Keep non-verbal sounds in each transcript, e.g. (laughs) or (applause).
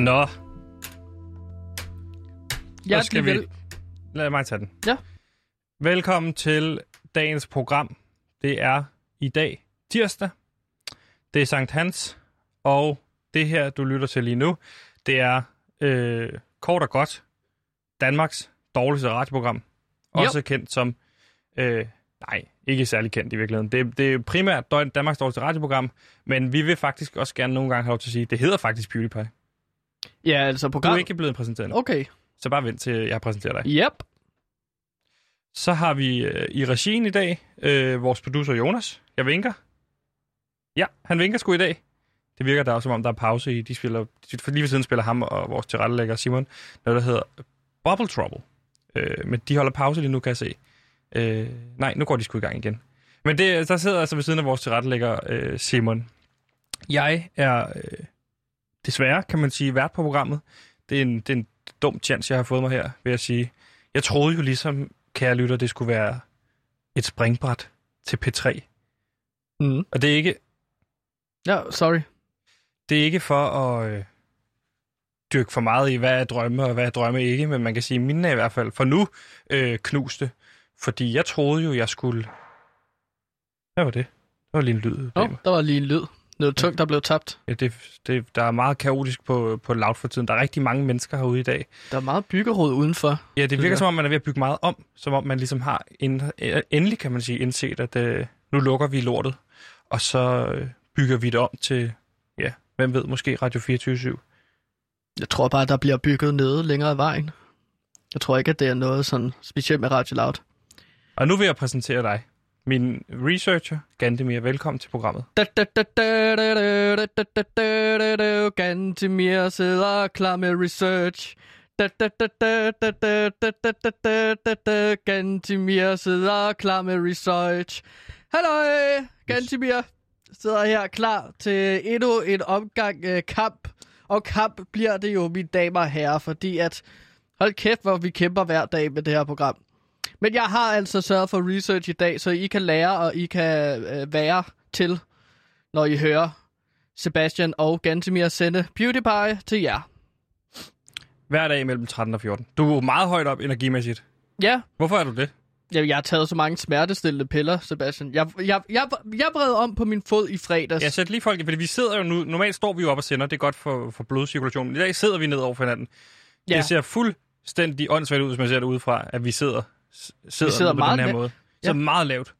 Nå, Ja, skal vi- lad mig tage den. Ja. Velkommen til dagens program. Det er i dag tirsdag. Det er Sankt Hans, og det her, du lytter til lige nu, det er øh, kort og godt Danmarks dårligste radioprogram. Også kendt som... Øh, nej, ikke særlig kendt i virkeligheden. Det, det er primært Danmarks dårligste radioprogram, men vi vil faktisk også gerne nogle gange have lov til at sige, det hedder faktisk PewDiePie. Ja, altså Du program. er ikke blevet præsenteret Okay. så bare vent til jeg præsenterer dig. Yep. Så har vi øh, i regien i dag øh, vores producer Jonas. Jeg vinker. Ja, han vinker sgu i dag. Det virker da også, som om der er pause i. De spiller, for lige ved siden spiller ham og vores tilrettelægger Simon noget, der hedder Bubble Trouble. Øh, men de holder pause lige nu, kan jeg se. Øh, nej, nu går de sgu i gang igen. Men det, der sidder altså ved siden af vores tilrettelægger øh, Simon. Jeg er øh, desværre, kan man sige, vært på programmet. Det er en, det er en dum chance, jeg har fået mig her, vil jeg sige. Jeg troede jo ligesom, kære lytter, det skulle være et springbræt til P3. Mm. Og det er ikke, Ja, sorry. det er ikke for at øh, dykke for meget i, hvad er drømme og hvad er drømme ikke, men man kan sige, at mine er i hvert fald for nu øh, knuste. Fordi jeg troede jo, jeg skulle... Hvad var det? Det var lige en lyd. Nå, oh, der var lige en lyd. Noget tungt, der blev tabt. Ja, det, det, der er meget kaotisk på, på Loud for tiden. Der er rigtig mange mennesker herude i dag. Der er meget byggerod udenfor. Ja, det Det virker der. som om, man er ved at bygge meget om. Som om man ligesom har en, endelig, kan man sige, indset, at øh, nu lukker vi lortet. Og så øh, bygger vi det om til, ja, hvem ved, måske Radio 24 Jeg tror bare, der bliver bygget nede længere ad vejen. Jeg tror ikke, at det er noget sådan specielt med Radio Loud. Og nu vil jeg præsentere dig, min researcher, Gantemir, velkommen til programmet. Gantemir sidder klar med research. Gantemir sidder klar med research. Hallo, Gantemir sidder her klar til endnu en omgang kamp. Og kamp bliver det jo, mine damer og herrer, fordi at... Hold kæft, hvor vi kæmper hver dag med det her program. Men jeg har altså sørget for research i dag, så I kan lære, og I kan øh, være til, når I hører Sebastian og Gantemir sende PewDiePie til jer. Hver dag mellem 13 og 14. Du er meget højt op energimæssigt. Ja, Hvorfor er du det? jeg, jeg har taget så mange smertestillende piller, Sebastian. Jeg, jeg, jeg, jeg bred om på min fod i fredags. Jeg sætter lige folk, fordi vi sidder jo nu, normalt står vi jo op og sender, det er godt for, for blodcirkulationen. I dag sidder vi ned over for hinanden. Ja. Det ser fuldstændig åndssvagt ud, hvis man ser det udefra, at vi sidder, sidder, sidder på meget den her la- måde. Så Ja. meget lavt.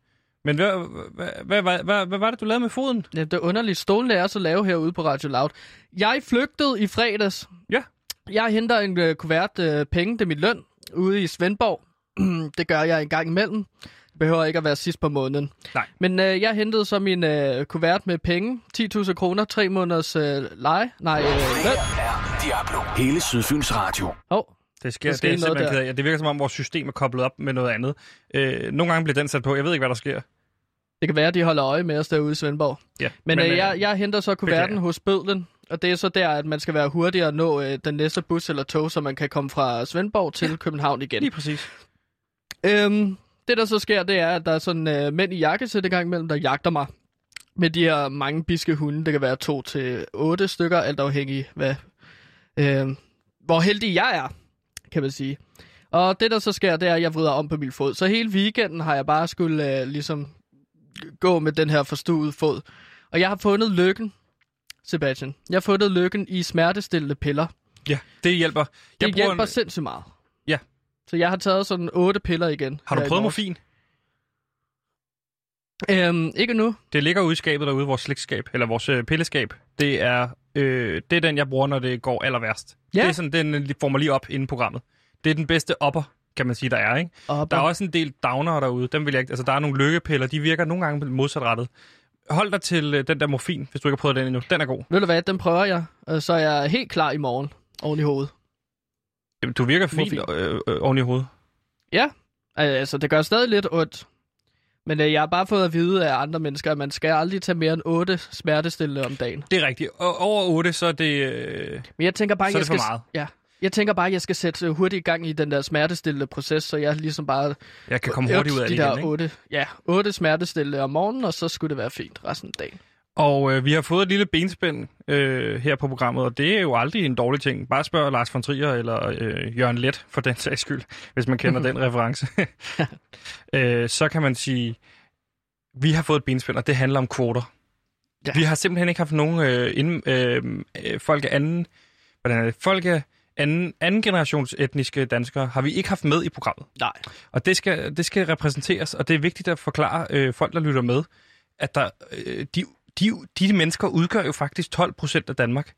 Men hvad, hvad, hvad, hvad, hvad, hvad var det, du lavede med foden? Ja, det er underligt. Stolen er så lave herude på Radio Loud. Jeg flygtede i fredags. Ja. Jeg henter en øh, kuvert øh, penge til min løn ude i Svendborg. (clears throat) det gør jeg en gang imellem. Det behøver ikke at være sidst på måneden. Nej. Men øh, jeg hentede så min øh, kuvert med penge. 10.000 kroner, 3 måneders øh, leje. Nej, øh, løn. er Diablo. Hele Sydfyns Radio. Oh, Det, sker, Der det sker er noget der. af. Det virker som om, vores system er koblet op med noget andet. Øh, nogle gange bliver den sat på. Jeg ved ikke, hvad der sker. det kan være, at de holder øje med os derude i Svendborg. Ja, Men, men øh, øh, jeg, jeg henter så kuverten beklager. hos Bødlen, og det er så der, at man skal være hurtigere at nå øh, den næste bus eller tog, så man kan komme fra Svendborg til ja. København igen. Lige præcis. Øhm, det der så sker, det er, at der er sådan øh, mænd i jakkesæt i gang imellem, der jagter mig. Med de her mange biske hunde. Det kan være to til otte stykker, alt afhængig hvad, øh, hvor heldig jeg er, kan man sige. Og det der så sker, det er, at jeg vrider om på min fod. Så hele weekenden har jeg bare skulle øh, ligesom gå med den her forstuede fod. Og jeg har fundet lykken, Sebastian. Jeg har fundet lykken i smertestillende piller. Ja, det hjælper. Det Jeg bruger hjælper en- sindssygt meget. Ja. Så jeg har taget sådan otte piller igen. Har du prøvet morfin? Øhm, ikke nu. Det ligger ude i skabet derude, vores slikskab, eller vores øh, pilleskab. Det er, øh, det er den, jeg bruger, når det går aller værst. Ja. Det er sådan, den øh, får mig lige op inden programmet. Det er den bedste upper, kan man sige, der er, ikke? Og Der er også en del downer derude. Dem vil jeg ikke, altså, der er nogle lykkepiller, de virker nogle gange modsatrettet. Hold dig til øh, den der morfin, hvis du ikke har prøvet den endnu. Den er god. Ved du hvad, den prøver jeg. Og så er jeg helt klar i morgen. Oven i hovedet. Jamen, Du virker fint Morfin. øh, øh, oven i hovedet. Ja, altså det gør stadig lidt ondt. Men øh, jeg har bare fået at vide af andre mennesker, at man skal aldrig tage mere end 8 smertestillende om dagen. Det er rigtigt. Og over 8, så er det... Øh, Men jeg tænker bare, Så er jeg det for skal, meget. Ja, jeg tænker bare, at jeg skal sætte øh, hurtigt i gang i den der smertestillende proces, så jeg ligesom bare... jeg kan komme hurtigt ud af de det der igen, ikke? 8, ja, 8 smertestillende om morgenen, og så skulle det være fint resten af dagen. Og øh, vi har fået et lille benspænd øh, her på programmet, og det er jo aldrig en dårlig ting. Bare spørg Lars von Trier eller øh, Jørgen Let for den sags skyld, hvis man kender den (laughs) reference. (laughs) øh, så kan man sige, vi har fået et benspænd, og det handler om kvoter. Ja. Vi har simpelthen ikke haft nogen øh, inden, øh, øh, folk af anden, hvordan er det, folk af anden, anden generations etniske danskere har vi ikke haft med i programmet. Nej. Og det skal, det skal repræsenteres, og det er vigtigt at forklare øh, folk, der lytter med, at der, øh, de, de, de mennesker udgør jo faktisk 12 procent af Danmark.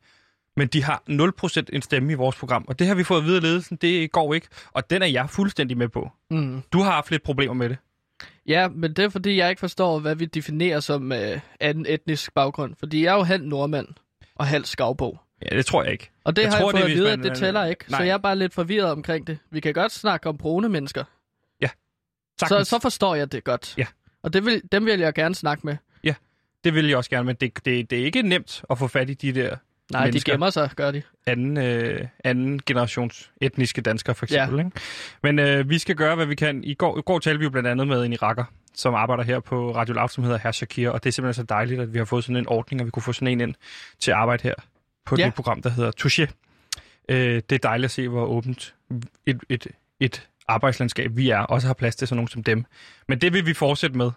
Men de har 0 procent en stemme i vores program. Og det har vi fået at vide af ledelsen, det går ikke. Og den er jeg fuldstændig med på. Mm. Du har haft lidt problemer med det. Ja, men det er fordi, jeg ikke forstår, hvad vi definerer som øh, anden etnisk baggrund. Fordi jeg er jo halv nordmand og halv skavbo. Ja, det tror jeg ikke. Og det Jeg har tror, jeg det fået at hvis vide, man- at det tæller ikke. Nej. Så jeg er bare lidt forvirret omkring det. Vi kan godt snakke om brune mennesker. Så, Sagtens. så forstår jeg det godt. Ja. Og det vil, dem vil jeg gerne snakke med. Det vil jeg også gerne, men det, det, det er ikke nemt at få fat i de der Nej, Mennesker. de gemmer sig, gør de. anden, øh, anden generations etniske danskere, for eksempel. Ja. Ikke? Men øh, vi skal gøre, hvad vi kan. I går, i går talte vi jo blandt andet med en iraker, som arbejder her på Radio Loud, som hedder Herr Shakir, og det er simpelthen så dejligt, at vi har fået sådan en ordning, og vi kunne få sådan en ind til at arbejde her på Ja. det program, der hedder Touché. Øh, det er dejligt at se, hvor åbent et, et, et arbejdslandskab vi er, også har plads til sådan nogen som dem. Men det vil vi fortsætte med.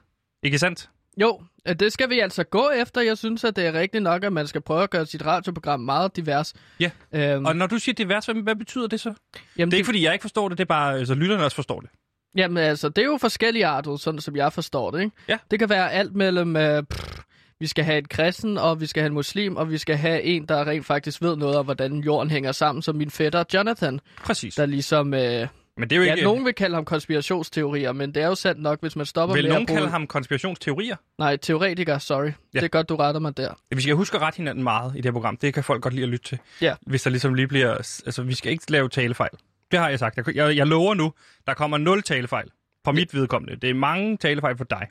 Ikke sandt? Jo, øh, det skal vi altså gå efter. Jeg synes, at det er rigtigt nok, at man skal prøve at gøre sit radioprogram meget divers. Ja. Øhm, Og når du siger divers, hvad, hvad betyder det så? jamen, Det er ikke, fordi jeg ikke forstår det, det er bare, så lytterne også forstår det. Jamen altså, det er jo forskellige arter, sådan som jeg forstår det, ikke? Ja. Det kan være alt mellem, øh, pff, vi skal have en kristen, og vi skal have en muslim, og vi skal have en, der rent faktisk ved noget om, hvordan jorden hænger sammen, som min fætter Jonathan, Præcis. der ligesom... Øh, Men det er jo ja, ikke... nogen vil kalde ham konspirationsteorier, men det er jo sandt nok, hvis man stopper Vil med nogen at bruge... kalde ham konspirationsteorier? Nej, teoretiker, sorry. Ja. Det er godt, du retter mig der. Vi skal huske at rette hinanden meget i det her program. Det kan folk godt lide at lytte til. Ja. Hvis der ligesom lige bliver... Altså, vi skal ikke lave talefejl. Det har jeg sagt. Jeg, jeg, jeg lover nu, der kommer nul talefejl. På mit vedkommende. Det er mange talefejl for dig.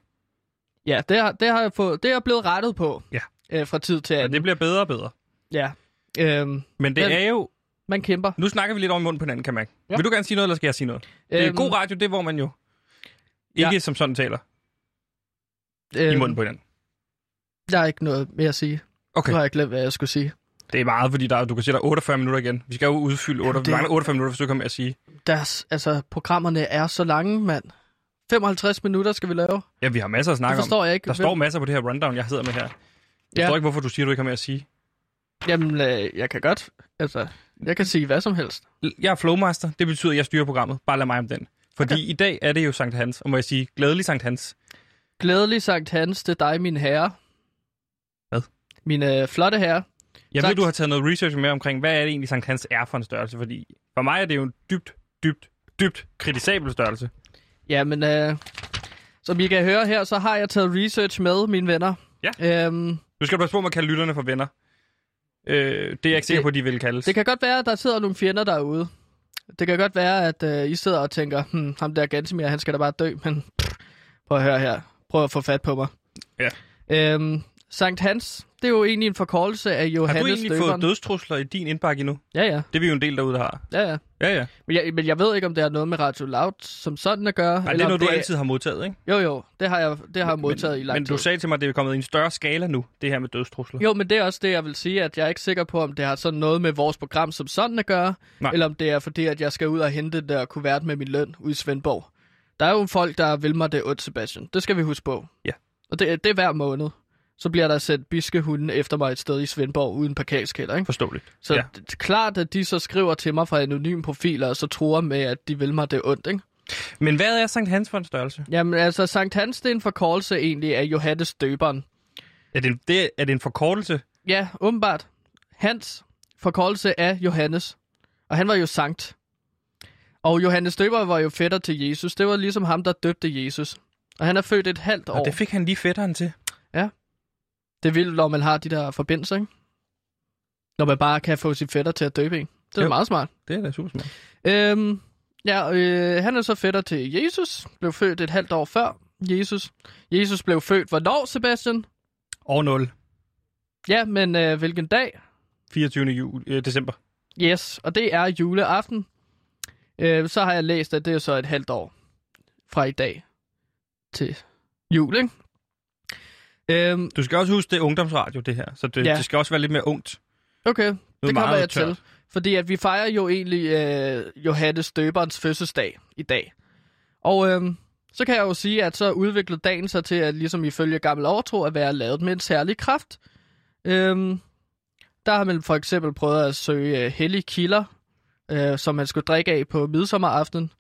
Ja, det har, det har jeg fået, det er blevet rettet på. Ja. Øh, fra tid til Og anden. det bliver bedre og bedre. Ja. Øhm, Men det Men- er jo... man kæmper. Nu snakker vi lidt om i munden på hinanden, kan man. Ja. Vil du gerne sige noget, eller skal jeg sige noget? Det er Øhm, god radio, det er, hvor man jo ikke Ja. som sådan taler i øhm, munden på hinanden. Der er ikke noget mere at sige. Okay. Nu har jeg glemt, hvad jeg skulle sige. Det er meget, fordi der, du kan sige, der er 48 minutter igen. Vi skal jo udfylde 8, det- det... mangler 48 minutter, hvis du kommer med at sige. Deres, altså, programmerne er så lange, mand. 55 minutter skal vi lave. Ja, vi har masser at Det snakke om. forstår jeg ikke. Der står masser på det her rundown, jeg sidder med her. Jeg Ja. forstår ikke, hvorfor du siger, du ikke har mere at sige. Jamen, øh, jeg kan godt. Altså, jeg kan sige hvad som helst. Jeg er flowmaster. Det betyder, at jeg styrer programmet. Bare lad mig om den. Fordi Okay. i dag er det jo Sankt Hans, og må jeg sige, glædelig Sankt Hans. Glædelig Sankt Hans til dig, min herre. Hvad? Mine øh, flotte herre. Jeg Tak. ved, du har taget noget research med omkring, hvad er det egentlig, Sankt Hans er for en størrelse? Fordi for mig er det jo en dybt, dybt, dybt kritisabel størrelse. Jamen, øh, som I kan høre her, så har jeg taget research med, mine venner. Ja. Øhm, Du skal passe på med at kalde lytterne for venner. Øh, det er jeg ikke sikker på, de vil kaldes. det kan godt være, at der sidder nogle fjender derude. Det kan godt være, at øh, I sidder og tænker, hm, ham der Gantemir, han skal da bare dø, men pff, prøv at høre her. Prøv at få fat på mig. Ja. Øhm, Sankt Hans, det er jo egentlig en forkortelse af har Johannes du egentlig døberen. fået dødstrusler i din indbakke endnu? Ja, ja. Det er vi jo en del derude, der har. Ja, ja. Ja, ja. Men jeg, men jeg ved ikke, om det har noget med Radio Loud som sådan at gøre. Nej, det eller er om noget, du altid har modtaget, ikke? Jo, jo. Det har jeg, det har jeg modtaget men, i lang Men tid. du sagde til mig, at det er kommet i en større skala nu, det her med dødstrusler. Jo, men det er også det, jeg vil sige, at jeg er ikke sikker på, om det har sådan noget med vores program som sådan at gøre, Nej. eller om det er fordi, at jeg skal ud og hente det der kuvert med min løn ud i Svendborg. Der er jo folk, der vil mig det ondt, Sebastian. Det skal vi huske på. Ja. Og det, det er hver måned. Så bliver der sendt biske hunde efter mig et sted i Svendborg uden parkeringskælder, ikke? Forståeligt. Så ja. det er klart, at de så skriver til mig fra anonyme profiler, og så tror med, at de vil mig det ondt, ikke? Men hvad er Sankt Hans for en størrelse? Jamen altså, Sankt Hans, det er en forkortelse egentlig af Johannes døberen. Er det en, det, er det en forkortelse? Ja, åbenbart. Hans forkortelse af Johannes. Og han var jo sankt. Og Johannes Døber var jo fætter til Jesus. Det var ligesom ham, der døbte Jesus. Og han er født et halvt år. Og det fik han lige fætteren til. Det er vildt, når man har de der forbindelser, ikke? Når man bare kan få sin fætter til at døbe en. Det er Jo. meget smart. Det er da super smart. Øhm, ja, øh, han er så fætter til Jesus. Blev født et halvt år før Jesus. Jesus blev født hvornår, Sebastian? Og 0. Ja, men øh, hvilken dag? 24. Jul, øh, december. Yes, og det er juleaften. Øh, så har jeg læst, at det er så et halvt år fra i dag til jul, ikke? Øhm, Du skal også huske, det er ungdomsradio, det her. Så det, Ja. det skal også være lidt mere ungt. okay, er det kommer jeg tørt. til. Fordi at vi fejrer jo egentlig øh, Johannes Døberens fødselsdag i dag. Og øhm, så kan jeg jo sige, at så udviklede dagen sig til, at ligesom ifølge gammel overtro, at være lavet med en særlig kraft. Øhm, der har man for eksempel prøvet at søge øh, hellige kilder, øh, som man skulle drikke af på midsommeraften.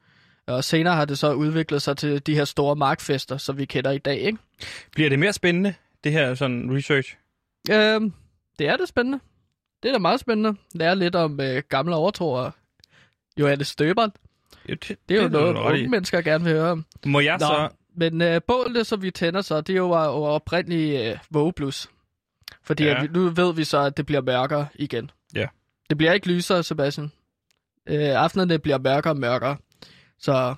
Og senere har det så udviklet sig til de her store markfester, som vi kender i dag, ikke? Bliver det mere spændende, det her sådan research? Øhm, det er det spændende. Det er da meget spændende. Lære lidt om øh, gamle overtro og Johannes Støberen. Ja, Det, Det er jo du noget, i. unge mennesker gerne vil høre om. Må jeg Nå, så... men øh, bålet, som vi tænder så, det er jo, jo oprindeligt øh, vågeblus. Fordi ja. at vi, nu ved vi så, at det bliver mørkere igen. Ja. Det bliver ikke lysere, Sebastian. Øh, aftenerne bliver mørkere og mørkere. Så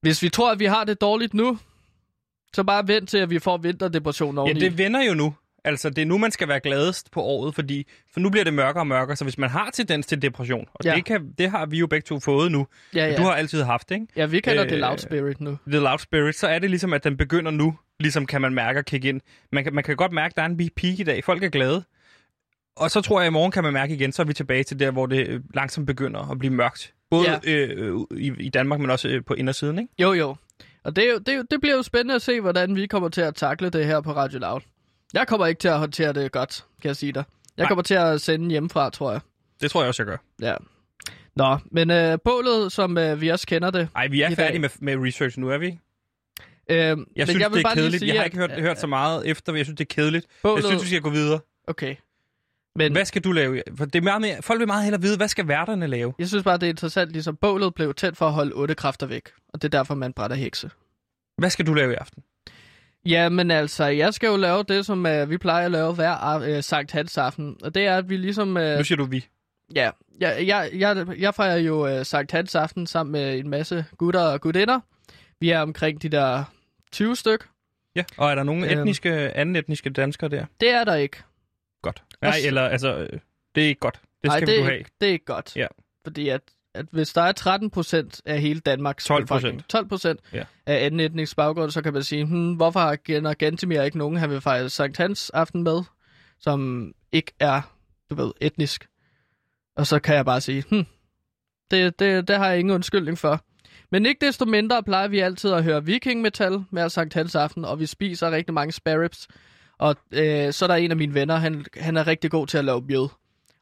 hvis vi tror, at vi har det dårligt nu, så bare vent til, at vi får vinterdepression Ja, oveni. det vender jo nu. Altså, det er nu, man skal være gladest på året, fordi for nu bliver det mørkere og mørkere. Så hvis man har tendens til depression, og Ja. ja. det, kan, det har vi jo begge to fået nu, ja, ja. ja. du har altid haft, ikke? ja, vi kalder øh, det loud spirit nu. The Loud Spirit, så er det ligesom, at den begynder nu, ligesom kan man mærke at kigge ind. Man kan, man kan godt mærke, at der er en peak i dag. Folk er glade. Og så tror jeg, at i morgen kan man mærke igen, så er vi tilbage til der, hvor det øh, langsomt begynder at blive mørkt. Både Ja. ja. øh, i, i Danmark, men også øh, på indersiden, ikke? Jo, jo. Og det, det, det bliver jo spændende at se, hvordan vi kommer til at takle det her på Radio Loud. Jeg kommer ikke til at håndtere det godt, kan jeg sige dig. Jeg Nej. kommer til at sende hjemmefra, tror jeg. Det tror jeg også, jeg gør. Ja. Nå, men øh, bålet, som øh, vi også kender det. Ej, vi er færdige dag. med, med research nu, er vi ikke? Øh, Jeg men synes, jeg vil det er bare kedeligt. Sige, jeg har ikke hørt, at, hørt så meget efter, men jeg synes, det er kedeligt. bålet, Jeg synes, vi skal gå videre. Okay. Men Hvad skal du lave? For det er meget mere, folk vil meget hellere vide, hvad skal værterne lave? jeg synes bare, det er interessant, ligesom bålet blev tæt for at holde otte kræfter væk. Og det er derfor, man brænder hekse. Hvad skal du lave i aften? Ja, men altså, jeg skal jo lave det, som øh, vi plejer at lave hver øh, Sankt Hans aften. Og det er, at vi ligesom... Øh, Nu siger du vi. Ja, jeg, jeg, jeg, jeg fejrer jo uh, Sankt Hans aften sammen med en masse gutter og gutinder. Vi er omkring de der 20 styk. Ja. Og er der nogen Øhm. etniske, anden etniske danskere der? Det er der ikke. Godt. Nej, eller altså, øh, det er ikke godt. Det Nej, skal det, vi er du have. ikke, det er ikke godt. Ja. Fordi at, at hvis der er 13 procent af hele Danmarks 12%. befolkning, 12 procent Ja. af anden etnisk baggrund, så kan man sige, hmm, hvorfor har Genner Gantemir ikke nogen, han vil fejre Sankt Hans aften med, som ikke er, du ved, etnisk. Og så kan jeg bare sige, hmm, det, det, det har jeg ingen undskyldning for. Men ikke desto mindre plejer vi altid at høre viking metal med Sankt Hans aften, og vi spiser rigtig mange sparrows. Og øh, så er der en af mine venner, han, han er rigtig god til at lave mjød. Og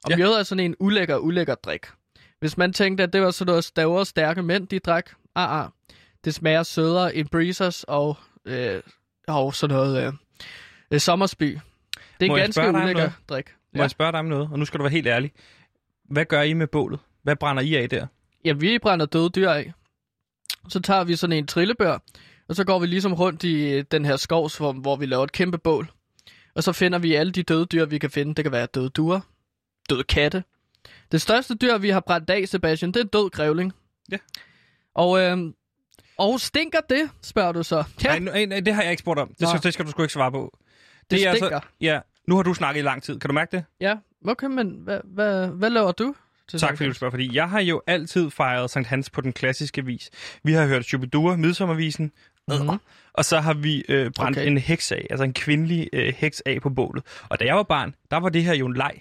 ja. Ja. mjød er sådan en ulækker, ulækker drik. Hvis man tænkte, at det var sådan noget stavre stærke mænd, de drak, ah, ah. det smager sødere end breezers og, øh, og sådan noget øh, øh, sommersby. Det er en ganske ulækker drik. Må jeg spørge dig om noget? Og nu skal du være helt ærlig. Hvad gør I med bålet? Hvad brænder I af der? Ja, vi brænder døde dyr af. Så tager vi sådan en trillebør, og så går vi ligesom rundt i øh, den her skovsform, hvor vi laver et kæmpe bål. Og så finder vi alle de døde dyr, vi kan finde. Det kan være døde duer, døde katte. Det største dyr, vi har brændt af, Sebastian, det er en død grævling. Ja. Og, øhm, og stinker det, spørger du så. Nej, nej, nej, det har jeg ikke spurgt om. Det skal, det skal du sgu ikke svare på. det er stinker. Altså, ja, nu har du snakket i lang tid. Kan du mærke det? Ja, okay, men hvad, hvad, hvad laver du? Til Tak fordi du spørger, fordi jeg har jo altid fejret Sankt Hans på den klassiske vis. Vi har hørt Shubidua, midsommervisen, Mhm. og så har vi øh, brændt Okay. okay. en heks af, altså en kvindelig øh, heks af på bålet. Og da jeg var barn, der var det her jo en leg.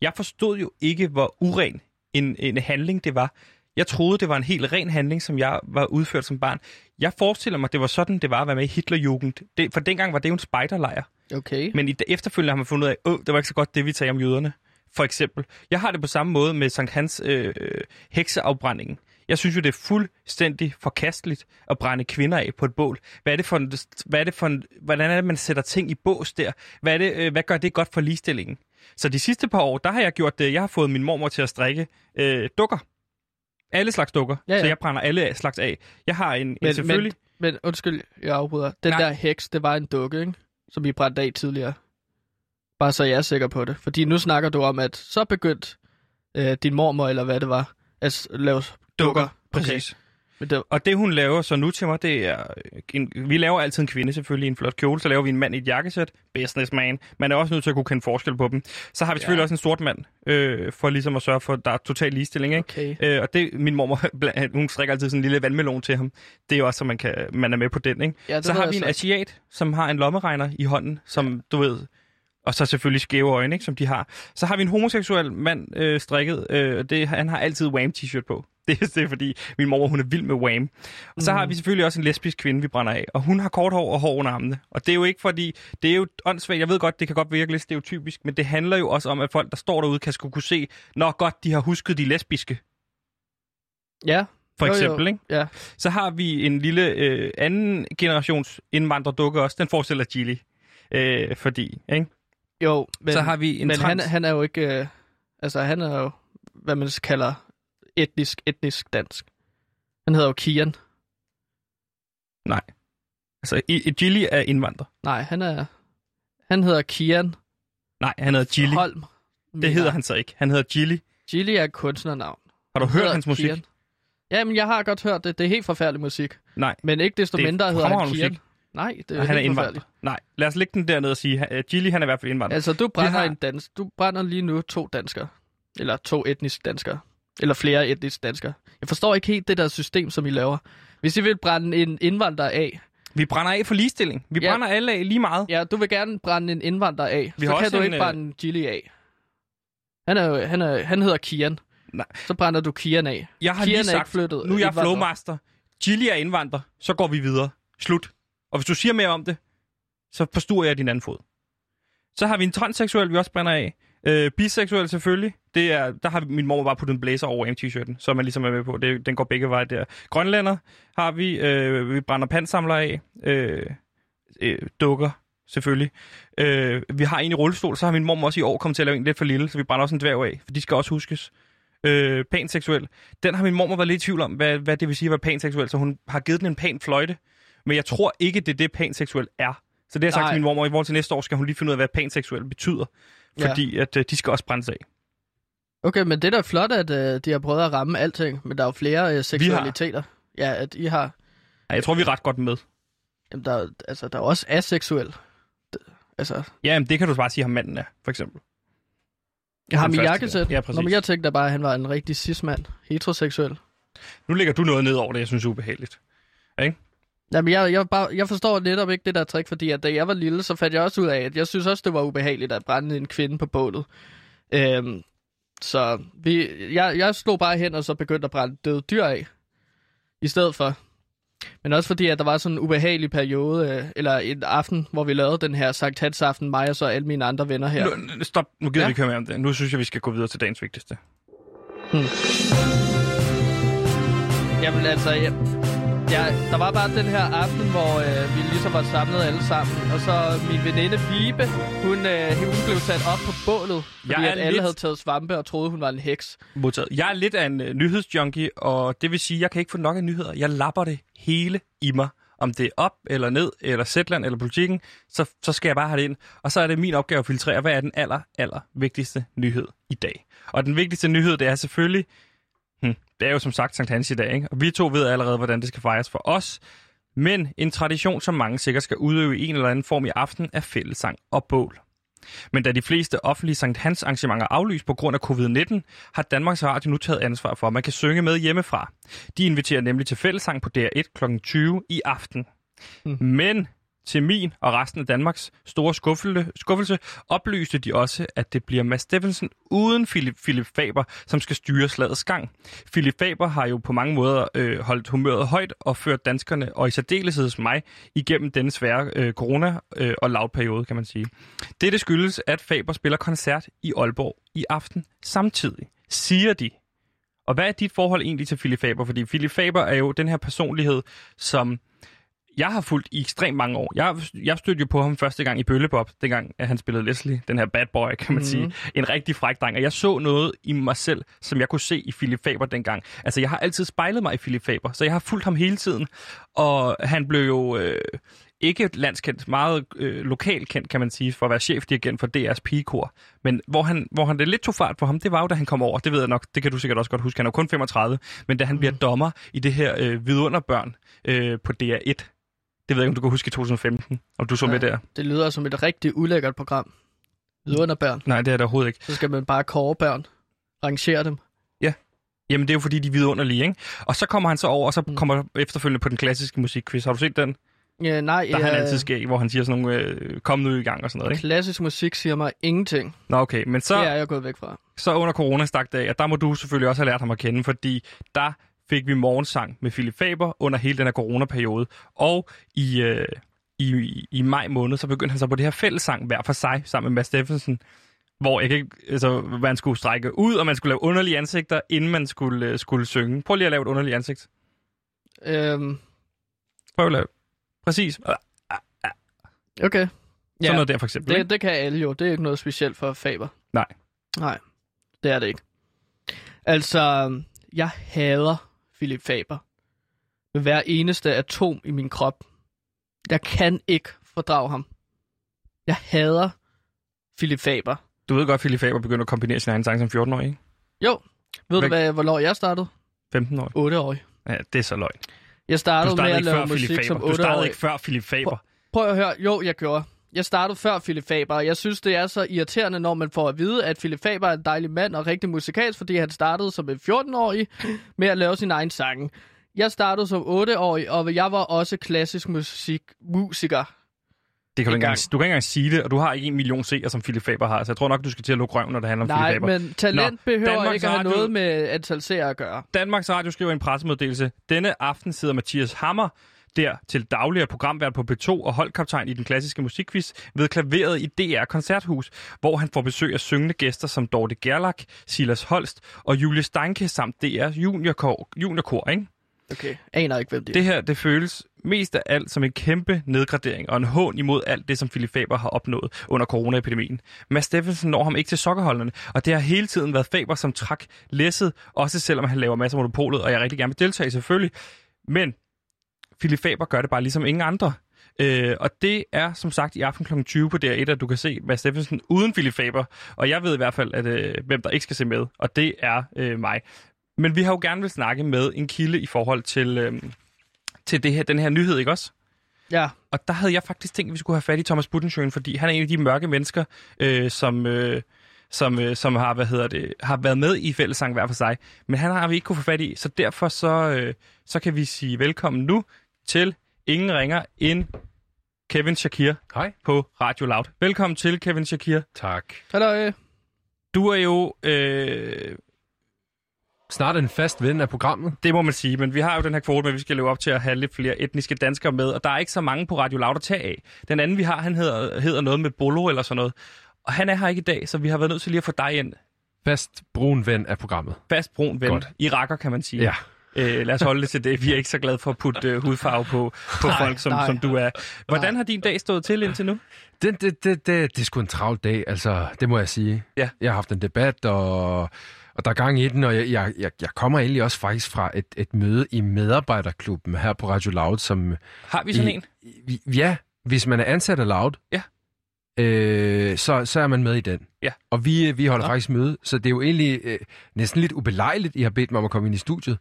Jeg forstod jo ikke, hvor uren en, en handling det var. Jeg troede, det var en helt ren handling, som jeg var udført som barn. Jeg forestiller mig, det var sådan, det var at være med i Hitlerjugend. Det, for dengang var det jo en spejderlejr. Okay. Men i, efterfølgende har man fundet ud af, at det var ikke så godt det, vi tager om jøderne. For eksempel. Jeg har det på samme måde med Sankt Hans øh, øh, hekseafbrændingen. Jeg synes jo, det er fuldstændig forkasteligt at brænde kvinder af på et bål. Hvad er det for en, hvad er det for en, hvordan er det, man sætter ting i bås der? Hvad, er det, øh, hvad gør det godt for ligestillingen? Så de sidste par år, der har jeg gjort det. Jeg har fået min mormor til at strikke øh, dukker. Alle slags dukker. Ja, ja. Så jeg brænder alle slags af. Jeg har en, en Men, selvfølgelig... men, men undskyld, jeg afbryder. Den Nej. der heks, det var en dukke, ikke? Som vi brændte af tidligere. Bare så jeg er sikker på det. Fordi nu snakker du om, at så begyndt øh, din mormor, eller hvad det var, at lave dukker. Præcis. Men det, Og det, hun laver så nu til mig, det er... En, vi laver altid en kvinde selvfølgelig i en flot kjole, så laver vi en mand i et jakkesæt. Businessman. Man er også nødt til at kunne kende forskel på dem. Så har vi selvfølgelig Ja. også en sort mand, øh, for ligesom at sørge for, at der er total ligestilling. Ikke? okay. Øh, og det, min (laughs) bla- hun strikker altid sådan en lille vandmelon til ham. Det er jo også, så man, kan, man er med på den. Ikke? Ja, så har vi en asiat, som har en lommeregner i hånden, som du ved... Og så selvfølgelig skæve øjne, ikke, som de har. Så har vi en homoseksuel mand øh, strikket. Øh, det, han har altid Wham t-shirt på. (laughs) Det, er- det er fordi, min mor hun er vild med Wham. Og så Mm. har vi selvfølgelig også en lesbisk kvinde, vi brænder af. Og hun har kort hår og hår under armene. Og det er jo ikke fordi, det er jo åndssvagt. Jeg ved godt, det kan godt virke lidt stereotypisk, men det handler jo også om, at folk, der står derude, kan skulle kunne se, når godt de har husket de lesbiske, Ja, for Jo, jo. eksempel. Ikke? ja. Så har vi en lille øh, anden generations indvandrerdukke også. Den forestiller Gilly. Øh, fordi, ikke? Jo, men, så har vi en men trans... han, han er jo ikke... Øh, altså, han er jo, hvad man kalder etnisk, etnisk dansk. Han hedder jo Kian. Altså, i, i Gilly er indvandrer. Nej, han er... Han hedder Kian Nej, han hedder Gilly. Holm. Det hedder han så ikke. Han hedder Gilly. Gilly er kunstnernavn. Har du Han hørt hans musik? Kian. Jamen, jeg har godt hørt det. Det er helt forfærdelig musik. Nej. Men ikke desto Det mindre hedder han Kian. musik. Nej, det er han er indvandrer. Nej, lad os lægge den dernede og sige, at Gilly han er i hvert fald indvandrer. Altså, du brænder, har- en dans, du brænder lige nu to danskere. Eller to etniske danskere. Eller flere etniske danskere. Jeg forstår ikke helt det der system, som I laver. Hvis I vil brænde en indvandrer af, Vi brænder af for ligestilling. Vi Ja. brænder alle af lige meget. ja, du vil gerne brænde en indvandrer af, Vi så kan du en, ikke øh, brænde Gilly af. Han, er han, er, han hedder Kian. Nej. Så brænder du Kian af. Jeg har Kian lige sagt, flyttet. nu er jeg flowmaster. Gilly er indvandrer. Så går vi videre. Slut. Og hvis du siger mere om det, så forstuer jeg din anden fod. Så har vi en transseksuel, vi også brænder af. Øh, biseksuel selvfølgelig. Det er, der har min mor bare puttet en blazer over M-t-shirten, så man ligesom er med på. Det, den går begge veje der. Grønlænder har vi. Øh, vi brænder pandsamler af. Øh, øh, dukker selvfølgelig. Øh, vi har en i rullestol, så har min mor også i år kommet til at lave en lidt for lille, så vi brænder også en dværg af, for de skal også huskes. Øh, panseksuel. Den har min mor været lidt i tvivl om, hvad, hvad det vil sige at være panseksuel, så hun har givet den en pan fløjte. Men jeg tror ikke, det er det, panseksuel er. Så det har jeg sagt Nej. til min mor, i forhold til næste år skal hun lige finde ud af, hvad panseksuel betyder. Ja. Fordi at øh, de skal også brændes af. Okay, men det er da flot, at øh, de har prøvet at ramme alting. Men der er jo flere øh, seksualiteter. Ja, at I har... Ja, jeg tror, vi er ret godt med. Jamen, der, er- altså, der er også aseksuel. D- Altså, Ja, men det kan du bare sige, ham manden er, for eksempel. jeg mit første jakkesæt. Ja, præcis. Nå, men jeg tænkte da bare, at han var en rigtig cis-mand. Heteroseksuel. Nu lægger du noget ned over det, jeg synes er ubehageligt. Jamen, jeg, jeg, bare, jeg forstår netop ikke det der trick, fordi at da jeg var lille, så fandt jeg også ud af, at jeg synes også, det var ubehageligt at brænde en kvinde på bålet. Øhm, så vi, jeg, jeg slog bare hen og så begyndte at brænde døde dyr af, i stedet for. Men også fordi, at der var sådan en ubehagelig periode, øh, eller en aften, hvor vi lavede den her Sankt Hans aften, mig og så alle mine andre venner her. Nu, stop, nu gider Ja. vi ikke høre mere om det. Nu synes jeg, vi skal gå videre til dagens vigtigste. Jamen altså, jeg, jeg, der var bare den her aften, hvor øh, vi ligesom var samlet alle sammen. Og så min veninde Vibe, hun, øh, hun blev sat op på bålet, fordi Jeg er at alle lidt- havde taget svampe og troede, hun var en heks. Modtaget. Jeg er lidt af en uh, nyhedsjunkie, og det vil sige, at jeg kan ikke få nok af nyheder. Jeg lapper det hele i mig. Om det er op eller ned, eller Zetland eller politikken, så, så skal jeg bare have det ind. Og så er det min opgave at filtrere, hvad er den aller, aller vigtigste nyhed i dag. Og den vigtigste nyhed, det er selvfølgelig, det er jo som sagt Sankt Hans i dag, ikke? og vi to ved allerede, hvordan det skal fejres for os. Men en tradition, som mange sikkert skal udøve i en eller anden form i aften, er fællesang og bål. Men da de fleste offentlige Sankt Hans arrangementer aflyst på grund af covid-19, har Danmarks Radio nu taget ansvar for, at man kan synge med hjemmefra. De inviterer nemlig til fællesang på DR1 kl. 20 i aften. Mm. Men til min og resten af Danmarks store skuffelse, skuffelse oplyste de også, at det bliver Mads Steffensen uden Philip, Philip Faber, som skal styre slagets gang. Philip Faber har jo på mange måder øh, holdt humøret højt og ført danskerne, og i særdeleshed mig, igennem denne svære øh, corona- øh, og lavperiode, kan man sige. Dette skyldes, at Faber spiller koncert i Aalborg i aften samtidig, siger de. Og hvad er dit forhold egentlig til Philip Faber? Fordi Philip Faber er jo den her personlighed, som jeg har fulgt i ekstremt mange år. Jeg, jeg stødte jo på ham første gang i Bøllebop, dengang at han spillede Leslie, den her bad boy, kan man mm. sige. En rigtig fræk dreng. Og jeg så noget i mig selv, som jeg kunne se i Philip Faber dengang. Altså, jeg har altid spejlet mig i Philip Faber, så jeg har fulgt ham hele tiden. Og han blev jo... Øh, ikke landskendt, meget øh, lokalt kendt, kan man sige, for at være chefdirigent for DR's pigekor. Men hvor han, hvor han det lidt tog fart på ham, det var jo, da han kom over. Det ved jeg nok, det kan du sikkert også godt huske. Han er jo kun 35, men da han mm. bliver dommer i det her øh, vidunderbørn øh, på DR1. Det ved jeg ikke, om du kan huske i 2015, om du så Ja. med der. Det lyder som et rigtig ulækkert program. Vidunderbørn. Nej, det er det overhovedet ikke. Så skal man bare kåre børn. Rangere dem. Jamen, det er jo fordi, de er vidunderlige, ikke? Og så kommer han så over, og så Mm. kommer efterfølgende på den klassiske musikquiz. Har du set den? Ja, nej, Der er han altid skæg, hvor han siger sådan nogle, øh, kom nu i gang og sådan noget, ikke? klassisk musik siger mig ingenting. Nå, okay, men så... Det er jeg gået væk fra. så under corona stak og der må du selvfølgelig også have lært ham at kende, fordi der fik vi morgensang med Philip Faber under hele den her coronaperiode. Og i, øh, i, i maj måned, så begyndte han så på det her fællessang hver for sig, sammen med Mads Steffensen, hvor jeg ikke, altså, man skulle strække ud, og man skulle lave underlige ansigter, inden man skulle, øh, skulle synge. Prøv lige at lave et underligt ansigt. Øhm, Prøv at lave. Præcis. Ja. okay. Sådan noget der for eksempel. det, ikke? det kan alle jo. Det er ikke noget specielt for Faber. Nej. Nej, det er det ikke. Altså, jeg hader Philip Faber. Med hver eneste atom i min krop. Jeg kan ikke fordrage ham. Jeg hader Philip Faber. Du ved godt, at Philip Faber begyndte at kombinere sin egen sang som 14-årig, ikke? Jo, ved Hvad- du, hvad, hvornår jeg startede? 15-årig. 8-årig. Ja, det er så løgn. Jeg Du startede, med startede at ikke lave musik som Faber. Du startede 8-årig. ikke før Philip Faber. Prøv at høre. Jo, jeg gjorde. Jeg startede før Philip Faber, og jeg synes, det er så irriterende, når man får at vide, at Philip Faber er en dejlig mand og rigtig musikalsk, fordi han startede som en 14-årig med at lave sin egen sange. Jeg startede som 8-årig, og jeg var også klassisk musik musiker. Det kan du, ikke engang. du kan ikke engang sige det, og du har ikke en million seere, som Philip Faber har, så jeg tror nok, du skal til at lukke røven, når det handler om Nej, Philip Faber. men talent Nå, behøver Danmarks ikke at have Radio- noget med antal seere at gøre. Danmarks Radio skriver en pressemeddelelse, denne aften sidder Mathias Hammer der til daglig er programvært på P2 og holdkaptajn i den klassiske musikquiz ved klaveret i DR Koncerthus, hvor han får besøg af syngende gæster som Dorte Gerlach, Silas Holst og Julie Steinke samt DR juniorkor, juniorkor ikke? Okay, aner ikke, hvem det er. Det her, det føles mest af alt som en kæmpe nedgradering og en hån imod alt det, som Philip Faber har opnået under coronaepidemien. Mads Steffensen når ham ikke til sokkerholderne, og det har hele tiden været Faber, som trak læsset, også selvom han laver masser af monopolet, og jeg rigtig gerne vil deltage selvfølgelig. Men Philip Faber gør det bare ligesom ingen andre. Øh, og det er som sagt i aften kl. 20 på DR1, at du kan se Mads Steffensen uden Philip Faber. Og jeg ved i hvert fald, at, øh, hvem der ikke skal se med, og det er øh, mig. Men vi har jo gerne vil snakke med en kilde i forhold til, øh, til det her, den her nyhed, ikke også? Ja, Og der havde jeg faktisk tænkt, at vi skulle have fat i Thomas Budensjøen, fordi han er en af de mørke mennesker, øh, som, øh, som, øh, som har, hvad hedder det, har været med i fællesang hver for sig. Men han har vi ikke kunne få fat i, så derfor så, øh, så kan vi sige velkommen nu til ingen ringer end Kevin Shakir Hej. på Radio Loud. Velkommen til, Kevin Shakir. Tak. hallo. Du er jo, øh, Snart en fast ven af programmet. det må man sige, men vi har jo den her kvote med, at vi skal leve op til at have lidt flere etniske danskere med, og der er ikke så mange på Radio Loud at tage af. Den anden, vi har, han hedder, hedder noget med Bolo eller sådan noget. Og han er her ikke i dag, så vi har været nødt til lige at få dig ind. Fast brun ven af programmet. Fast brun ven. Godt. Iraker, kan man sige. Ja. Øh, lad os holde det til det. Vi er ikke så glade for at putte øh, hudfarve på, på Nej, folk, som, nej. som du er. Hvordan har din dag stået til indtil nu? Det, det, det, det, det er sgu en travl dag, altså. Det må jeg sige. Ja. Jeg har haft en debat, og, og der er gang i den, og jeg, jeg, jeg, jeg kommer egentlig også faktisk fra et, et møde i medarbejderklubben her på Radio Loud, som... Har vi sådan I- en? i- Ja, hvis man er ansat af Loud, Ja. øh, så, så er man med i den. Ja. Og vi, vi holder Nå. faktisk møde, så det er jo egentlig øh, næsten lidt ubelejligt, I har bedt mig om at komme ind i studiet.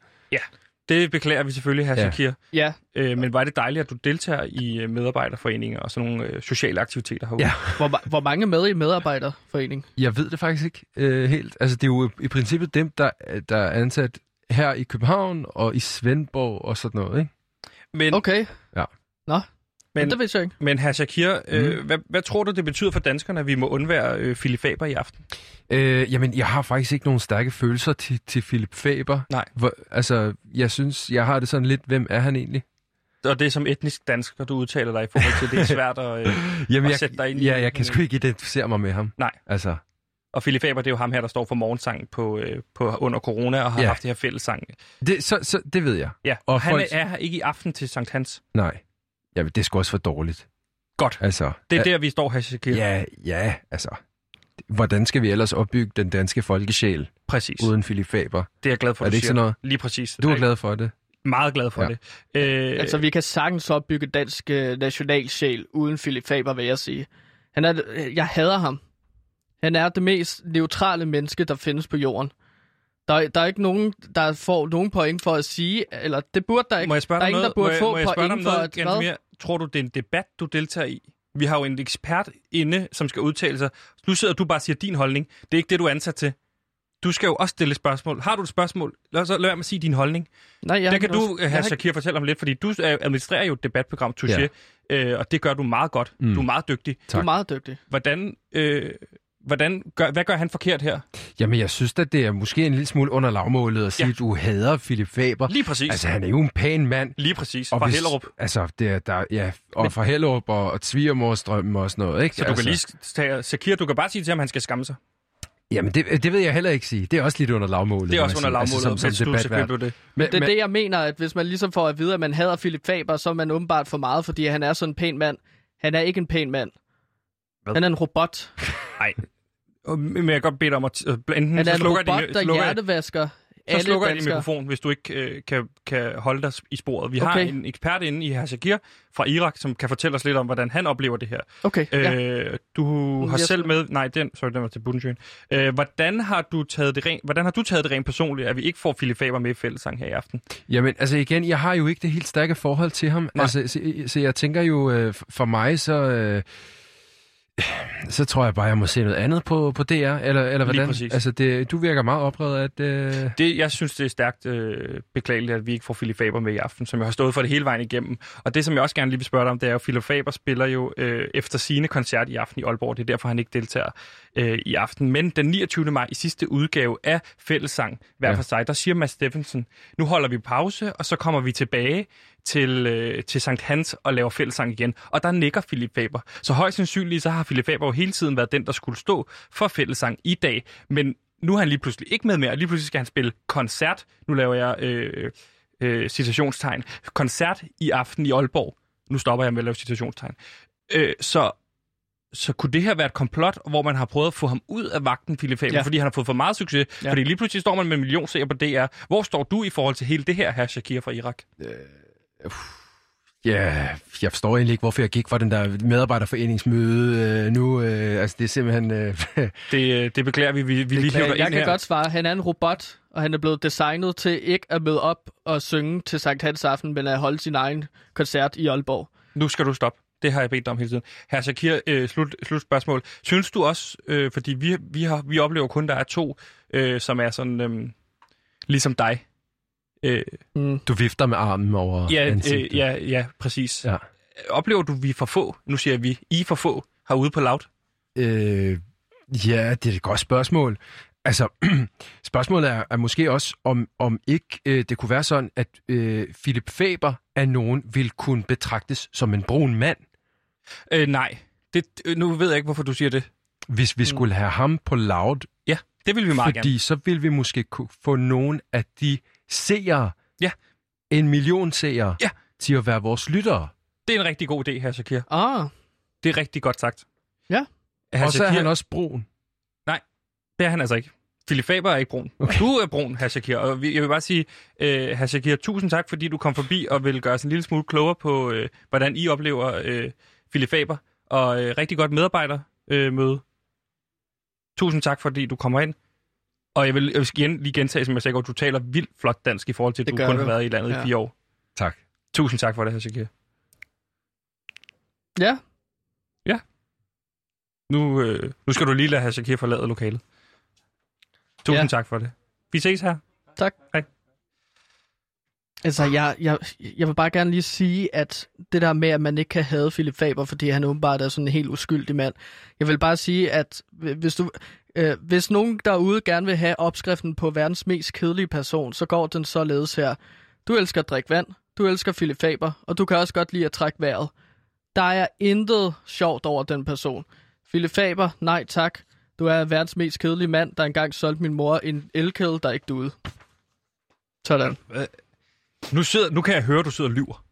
Det beklager vi selvfølgelig, her Ja. Shakir. Ja, Øh, men var det dejligt, at du deltager i øh, medarbejderforeninger og sådan nogle øh, sociale aktiviteter herude? Ja. hvor, hvor mange er med i medarbejderforening? Jeg ved det faktisk ikke øh, helt. Altså, det er jo i princippet dem, der, der er ansat her i København og i Svendborg og sådan noget, ikke? Men, Okay. Ja. Nå, men, men, det vidste jeg ikke. men her Shakir, øh, Mm. hvad, hvad tror du, det betyder for danskerne, at vi må undvære øh, Philip Faber i aften? Øh, jamen, jeg har faktisk ikke nogen stærke følelser til, til Philip Faber. Nej. Hvor, altså, jeg synes, jeg har det sådan lidt, hvem er han egentlig? Og det er som etnisk dansker, du udtaler dig i forhold til, det er svært at... (laughs) Øh, Jamen, jeg, sætte dig ind i- ja, jeg kan sgu ikke identificere mig med ham. Nej. Altså, og Philip Faber, det er jo ham her, der står for morgensang på, øh, på, under corona og har Ja. haft det her fællessang. det, så, så, det ved jeg. Ja, og han folk- er her ikke i aften til Sankt Hans. Nej. Jamen, det er sgu også for dårligt. Godt. Altså, Det er der, vi står her, ja, ja, altså. Hvordan skal vi ellers opbygge den danske folkesjæl Præcis. uden Philip Faber? Det er jeg glad for, Er du det ikke siger. sådan noget? Lige præcis. Du er glad for det? Meget glad for Ja. det. Øh, Altså, vi kan sagtens opbygge dansk øh, nationalsjæl uden Philip Faber, vil jeg sige. Han er, øh, jeg hader ham. Han er det mest neutrale menneske, der findes på jorden. Der, der er ikke nogen, der får nogen point for at sige, eller det burde der ikke. må jeg spørge der er ingen, noget? der burde må jeg, få må jeg spørge dig om point for, noget, at hvad? Tror du, det er en debat, du deltager i? Vi har jo en ekspert inde, som skal udtale sig. Nu sidder du bare og siger din holdning. Det er ikke det, du er ansat til. Du skal jo også stille spørgsmål. Har du et spørgsmål? Lad os lad være med at sige din holdning. Nej, jeg det kan du, noget- have Shakir, fortælle om lidt, fordi du øh, administrerer jo et debatprogram, Touché, Ja. øh, og det gør du meget godt. Mm. Du er meget dygtig. ikke- Du er Tak. meget dygtig. Hvordan, øh, hvordan gør, hvad gør han forkert her? Jamen, jeg synes at det er måske en lille smule under lavmålet at sige, Ja. at du hader Philip Faber. Lige præcis. Altså, han er jo en pæn mand. Lige præcis. Og Fra hvis- Hellerup. Altså, det er der, ja, og Men- fra Hellerup og, og Svigermorstrømmen og sådan noget, ikke? Så du altså, kan lige tage Shakir, du kan bare sige til ham, at han skal skamme sig. Jamen, det, det ved jeg heller ikke sige. Det er også lidt under lavmålet. Det er også under sige. lavmålet, altså, som, hvis som du debatvært. selvfølgelig det. Men, Det er det, jeg mener, at hvis man ligesom får at vide, at man hader Philip Faber, så er man åbenbart for meget, fordi han er sådan en pæn mand. Han er ikke en pæn mand. Hvad? Han er en robot. Nej. Men jeg kan godt bede dig om at øh, enten så er en slukker robot, din, der slukker, hjertevasker så alle slukker jeg din mikrofon, hvis du ikke øh, kan, kan holde dig i sporet. Vi har Okay. en ekspert inde i Shakir fra Irak, som kan fortælle os lidt om, hvordan han oplever det her. Okay, ja. Øh, du har selv med... Nej, den, sorry, den var til Budensjøen. Øh, hvordan, har du taget det rent, hvordan har du taget det rent personligt, at vi ikke får Philip Faber med i fællesang her i aften? Jamen, altså igen, jeg har jo ikke det helt stærke forhold til ham. Nej. Altså, så, så jeg tænker jo, øh, for mig, så... Øh, så tror jeg bare, jeg må se noget andet på, på DR, eller, eller hvordan? Altså, det, du virker meget oprevet, at... Øh, Det, jeg synes, det er stærkt øh, beklageligt, at vi ikke får Philip Faber med i aften, som jeg har stået for det hele vejen igennem. Og det, som jeg også gerne lige vil spørge dig om, det er jo, at Philip Faber spiller jo øh, efter sine koncert i aften i Aalborg. Det er derfor, han ikke deltager øh, i aften. Men den 29. maj i sidste udgave af Fællesang, hver Ja. for sig, der siger Mads Steffensen, nu holder vi pause, og så kommer vi tilbage til, øh, til Sankt Hans og laver fællesang igen. Og der nikker Philip Faber. Så højst sandsynligt, så har Philip Faber jo hele tiden været den, der skulle stå for fællesang i dag. Men nu er han lige pludselig ikke med mere, og lige pludselig skal han spille koncert. Nu laver jeg øh, øh, citationstegn. Koncert i aften i Aalborg. Nu stopper jeg med at lave citationstegn. Øh, så, så kunne det her være et komplot, hvor man har prøvet at få ham ud af vagten, Philip Faber, ja. Fordi han har fået for meget succes. Ja. Fordi lige pludselig står man med en million seere på DR. Hvor står du i forhold til hele det her, her Shakir fra Irak? Ja, jeg forstår egentlig ikke, hvorfor jeg gik fra den der medarbejderforeningsmøde øh, nu. Øh, altså, det er simpelthen... Øh, (laughs) Det, øh, det beklager vi. Vi, vi lige hiver Jeg kan her. godt svare, han er en robot, og han er blevet designet til ikke at møde op og synge til Sankt Hans Aften, men at holde sin egen koncert i Aalborg. Nu skal du stoppe. Det har jeg bedt dig om hele tiden. Herr Shakir, øh, slut, slut spørgsmål. Synes du også, øh, fordi vi, vi, har, vi oplever kun, der er to, øh, som er sådan, øh, ligesom dig. Øh, Mm. du vifter med armen over ja, ansigtet. øh, ja, ja, præcis. Ja. Oplever du, vi er for få? Nu siger jeg vi. I er for få herude på Loud. Øh, ja, det er et godt spørgsmål. Altså, (clears throat) spørgsmålet er, er måske også, om, om ikke øh, det kunne være sådan, at øh, Philip Faber af nogen vil kunne betragtes som en brun mand, Øh, nej. Det, øh, nu ved jeg ikke, hvorfor du siger det. hvis vi skulle have ham på loud, Ja, det vil vi meget fordi gerne. så vil vi måske kunne få nogle af de seere, Ja. en million seere, Ja. til at være vores lyttere. Det er en rigtig god idé, herr Shakir. Ah, Det er rigtig godt sagt. Ja. Herr Og så er han også brun. Det er han altså ikke. Philip Faber er ikke brun. Okay. Du er brun, herr Shakir. Og jeg vil bare sige, øh, herr Shakir, tusind tak, fordi du kom forbi og vil gøre os en lille smule klogere på, øh, hvordan I oplever øh, Philip Faber. Og øh, rigtig godt medarbejdermøde. Øh, møde. tusind tak, fordi du kommer ind. Og jeg vil, jeg vil igen, lige gentage, som jeg sagde, at du taler vildt flot dansk i forhold til, at Det du kun du. har været i landet Ja. i fire år. Tak. Tusind tak for det, Shakir. ja. Nu, øh, nu skal du lige lade Shakir forlade lokalet. Tusind Ja. tak for det. Vi ses her. Tak. Hej. Altså, jeg, jeg, jeg vil bare gerne lige sige, at det der med, at man ikke kan have Philip Faber, fordi han åbenbart er sådan en helt uskyldig mand. Jeg vil bare sige, at hvis, du, øh, hvis nogen derude gerne vil have opskriften på verdens mest kedelige person, så går den således her. Du elsker at drikke vand, du elsker Philip Faber, og du kan også godt lide at trække vejret. Der er intet sjovt over den person. Philip Faber, nej tak. Du er verdens mest kedelige mand, der engang solgte min mor en elkedel, der ikke duede. Sådan. Nu, sidder, nu kan jeg høre, at du sidder og lyver.